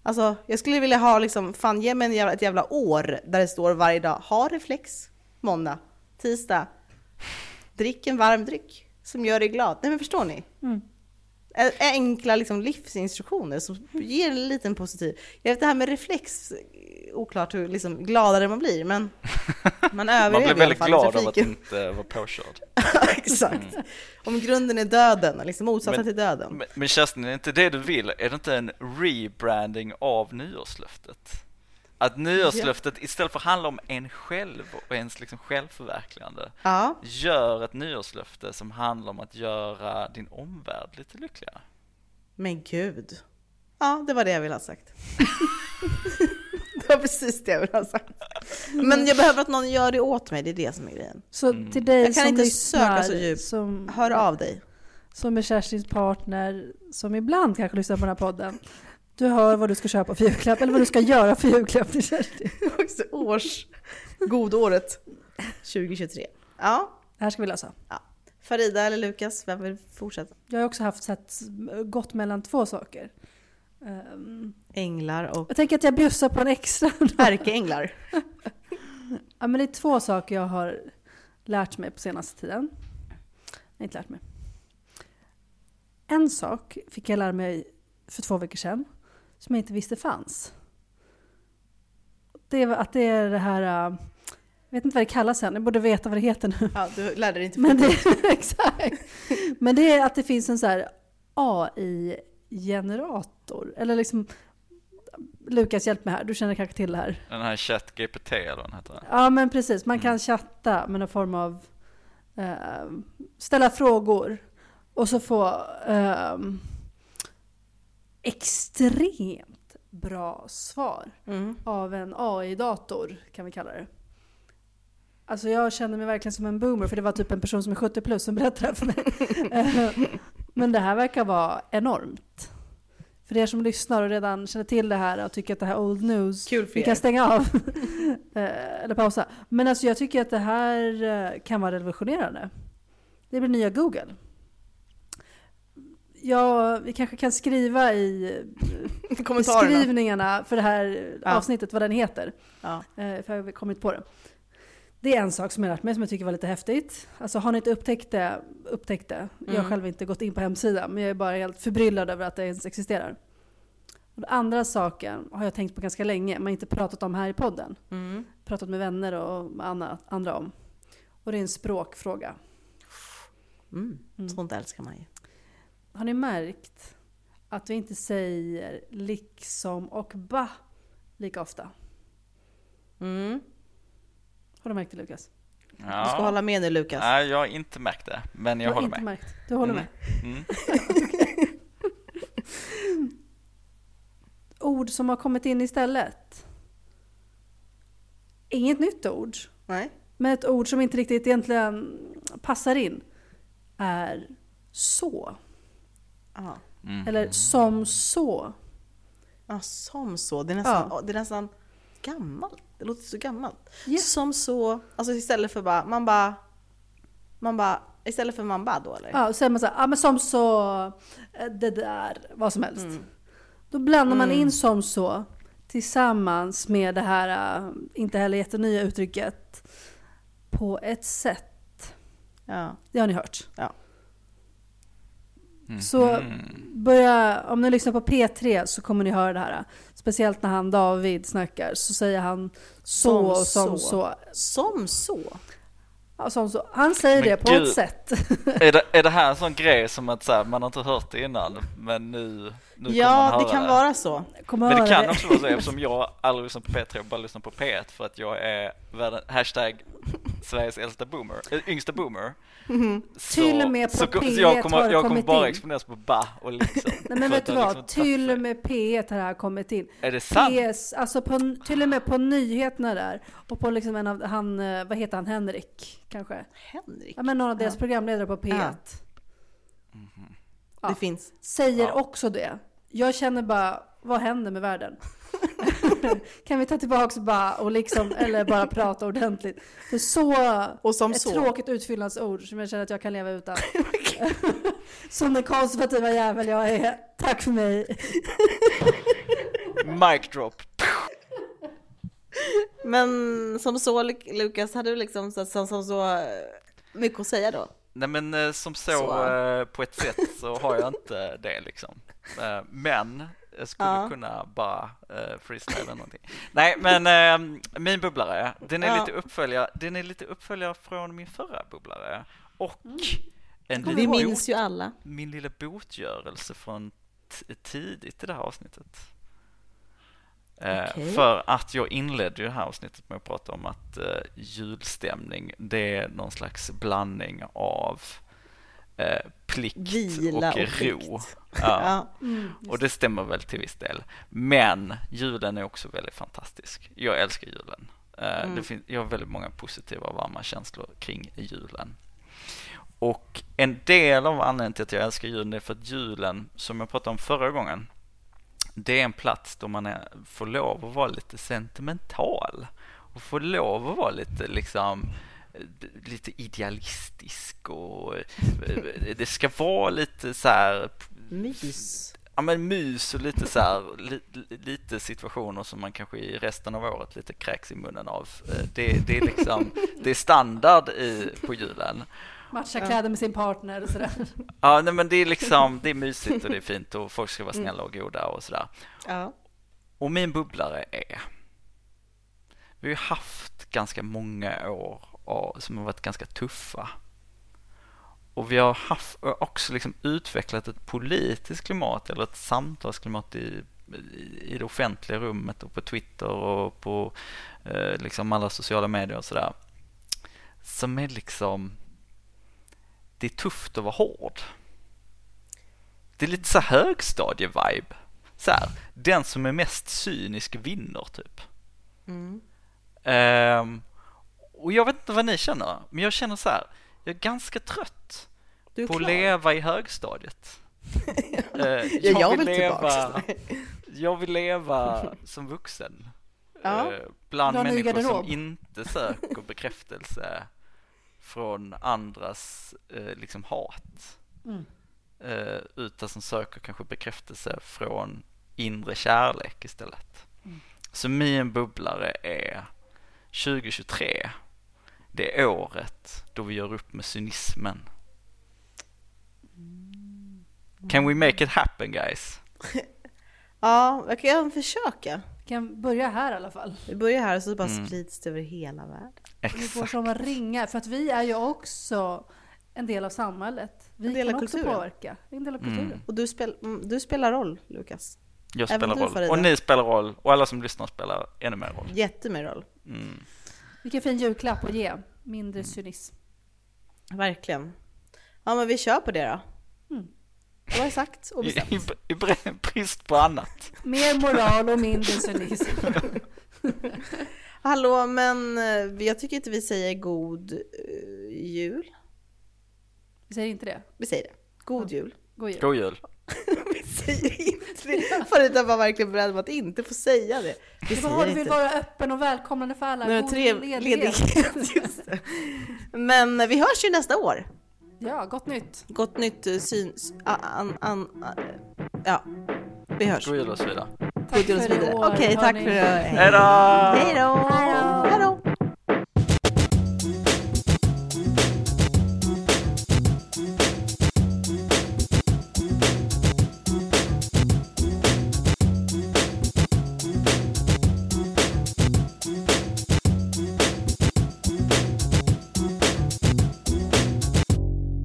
Alltså, jag skulle vilja ha liksom, fan ge mig en jävla, ett jävla år där det står varje dag, ha reflex, måndag, tisdag, drick en varm dryck som gör dig glad. Nej men förstår ni? Mm. Enkla liksom livsinstruktioner som ger en liten positiv... Jag vet det här med reflex, oklart hur liksom gladare man blir, men *laughs* man Man överlever blir i alla väldigt glad av att inte vara påkörd. *laughs* Exakt. Om grunden är döden, liksom motsatsen till döden. Men, men Kerstin, är det inte det du vill? Är det inte en rebranding av nyårslöftet? Att nyårslöftet istället för att handla om en själv och ens liksom självförverkligande Ja, Gör ett nyårslöfte som handlar om att göra din omvärld lite lyckligare. men gud. Ja, det var det jag ville ha sagt. *laughs* det var precis det jag ville ha sagt. Men jag behöver att någon gör det åt mig, det är det som är grejen. Så Mm. till dig Jag kan som inte lyssnar, söka så djupt. Som, Hör av dig. som är Kerstins partner, som ibland kanske lyssnar på den här podden. Du hör vad du ska köpa för julklapp, eller vad du ska göra för julklapp till Kerstin. Också års godåret 2023. Ja, Det här ska vi lösa. Farida eller Lukas, vem vill fortsätta? Jag har också haft sett, gått mellan två saker. Ehm, Änglar och jag tänker att jag bjussar på en extra. ärkeänglar. *laughs* ja, men det är två saker jag har lärt mig på senaste tiden. Nej, inte lärt mig. En sak fick jag lära mig för två veckor sedan som jag inte visste fanns. Det är att det är det här, äh, jag vet inte vad det kallas än, jag borde veta vad det heter nu. Ja, du lärde dig inte Men det, *laughs* exakt. Men det är att det finns en så här AI-generator. Eller liksom, Lukas hjälp mig här, du känner kanske till det här. Den här ChatGPT eller vad den heter. Ja men precis, man kan Mm. chatta med någon form av eh, ställa frågor och så få eh, extremt bra svar Mm. av en AI-dator kan vi kalla det. Alltså jag känner mig verkligen som en boomer för det var typ en person som är 70 plus som berättade för mig. *laughs* Men det här verkar vara enormt. För er som lyssnar och redan känner till det här och tycker att det här är old news, Kul för vi er. kan stänga av. *laughs* Eh, Eller pausa. Men alltså jag tycker att det här eh, kan vara revolutionerande. Det blir nya Google. Ja, vi kanske kan skriva i *laughs* beskrivningarna för det här Ja. avsnittet vad den heter. Ja. Eh, För jag har kommit på det. Det är en sak som jag lärt mig som jag tycker var lite häftigt. Alltså har ni inte upptäckt det, upptäckt det. Jag har Mm. själv inte gått in på hemsidan men jag är bara helt förbryllad över att det ens existerar. Och den andra saken har jag tänkt på ganska länge men inte pratat om här i podden. Mm. Pratat med vänner och andra, andra om. Och det är en språkfråga. Mm. Mm. Sånt älskar man ju. Har ni märkt att vi inte säger liksom och ba lika ofta? Mm. Har du märkt det Lukas? Du ska hålla med nu Lukas. Nej, jag har inte märkt det, men jag du har håller inte med. märkt. Du håller Mm. med? Mm. *laughs* Ord som har kommit in istället. Inget nytt ord, Nej. men ett ord som inte riktigt egentligen passar in är så. Ja. Mm. Eller som så. ja, som så. Det är nästan, det är nästan gammalt. Det låter så gammalt. Ja. Som så, alltså istället för bara, man bara, man bara, istället för man bara då eller? Ja, och säger man så här, ja men som så, eh, det där, vad som helst. Mm. Då blandar man Mm. in som så tillsammans med det här, eh, inte heller jättenya uttrycket, på ett sätt. Ja. Det har ni hört. Mhm. Så börja, om ni lyssnar på P3 så kommer ni höra det här. Speciellt när han David snackar så säger han så Som och som så. så. Som så? Ja, som så. Han säger Men det på gud. ett sätt. *laughs* Är, det, är det här en sån grej som att så här, man har inte hört det innan, men nu, nu Ja, det kan vara så. Kommer Men det kan också vara så eftersom jag aldrig lyssnar på P3 och bara lyssnar på P1 för att jag är världen, hashtag Sveriges äldsta boomer, äh, yngsta boomer. Så, Till och med på så, så P1 jag kommer, har det jag kommer kommit bara in. exponeras på ba och liksom. *laughs* Nej men vet du det har vad? liksom Till och med P1 har det här kommit in. Är det sant? PS, alltså på, till och med på nyheterna där. Och på liksom en av, han, eh, vad heter han, Henrik kanske? Henrik. Ja men någon av deras Ja. programledare på P1. Ja. Det finns. Säger Ja. också det. Jag känner bara, vad händer med världen? *laughs* kan vi ta tillbaka bara och liksom, eller bara prata ordentligt? För så, Och som ett så. tråkigt utfyllnadsord som jag känner att jag kan leva utan. *laughs* *laughs* som den konservativa jävel jag är. Tack för mig. Mic drop. Men som så Luk- Lukas, hade du liksom så, som, som så eh, mycket att säga då? Nej men eh, som så, Så. eh, på ett sätt så har jag inte det liksom. Eh, Men jag skulle Ja. kunna bara uh, freestyla eller någonting. Nej men eh, min bubblare, den är, Ja. lite uppföljare, den är lite uppföljare från min förra bubblare. Och en Kommer Vi liten bot, minns ju alla. min lilla botgörelse från tidigt i det här avsnittet. Eh, Okej. För att jag inledde ju det här avsnittet med att prata om att eh, julstämning, det är någon slags blandning av eh, plikt Vila och ro. plikt. Ja. *laughs* Ja. Mm, Och det stämmer väl till viss del. Men julen är också väldigt fantastisk. Jag älskar julen. Mm. det fin- jag har väldigt många positiva och varma känslor kring julen. Och en del av anledningen till att jag älskar julen är för att julen, som jag pratade om förra gången, det är en plats då man är, får lov att vara lite sentimental. Och får lov att vara lite liksom lite idealistisk och eh, det ska vara lite så här Mys. ja, men mys och lite så här, li, lite situationer som man kanske i resten av året lite kräks i munnen av. Eh, det, det är liksom, det är standard i, på julen. Matcha kläder med sin partner och sådär. *laughs* Ja, nej, men det är liksom, det är mysigt och det är fint och folk ska vara snälla och goda och sådär. Ja. Och min bubblare är, vi har ju haft ganska många år som har varit ganska tuffa. Och vi har haft, också liksom utvecklat ett politiskt klimat eller ett samtalsklimat i, i det offentliga rummet och på Twitter och på eh, liksom alla sociala medier och sådär. Som är liksom, det är tufft att vara hård. Det är lite så högstadie-vibe. Så här, den som är mest cynisk vinner typ. Mm. Um, och jag vet inte vad ni känner, men jag känner så här, jag är ganska trött är på att leva i högstadiet. *laughs* uh, jag, jag, vill leva, jag vill leva som vuxen. Ja. Uh, bland människor som inte söker bekräftelse från andras uh, liksom hat. Mm. utan som söker kanske bekräftelse från inre kärlek istället. Mm. Så min bubblare är 2023 det är året då vi gör upp med cynismen. Can we make it happen guys? *laughs* ja, jag kan försöka. Vi kan börja här i alla fall. Vi börjar här och så bara mm. sprids det över hela världen. Exakt. Vi får som ringar, för att vi är ju också en del av samhället. Vi en del kan av också kulturen. påverka. En del av kulturen. Mm. Och du, spel, mm, du spelar roll, Lukas. Jag spelar roll. Och ni spelar roll. Och alla som lyssnar spelar ännu mer roll. Jättemer roll. Mm. Vilken fin julklapp att ge. Mindre cynism. Verkligen. Ja, men vi kör på det då. Mm. Det var sagt och bestämt. I, i, I brist på annat. Mer moral och mindre cynism. *laughs* Hallå, men eh, jag tycker inte vi säger god uh, jul. Vi säger inte det? Vi säger det. God jul. God jul. God jul. *laughs* vi säger inte det. Förut var verkligen beredd på att inte få säga det. Vi det var, vill vara öppen och välkomnande för alla. Nej, tre, ledighet. ledighet. Men vi hörs ju nästa år. Ja, gott nytt. Gott nytt eh, syn... An, an, an, ja, vi hörs. God jul och så vidare. God jul och så vidare. Okej, okay, tack för det. Hej då! Hej då!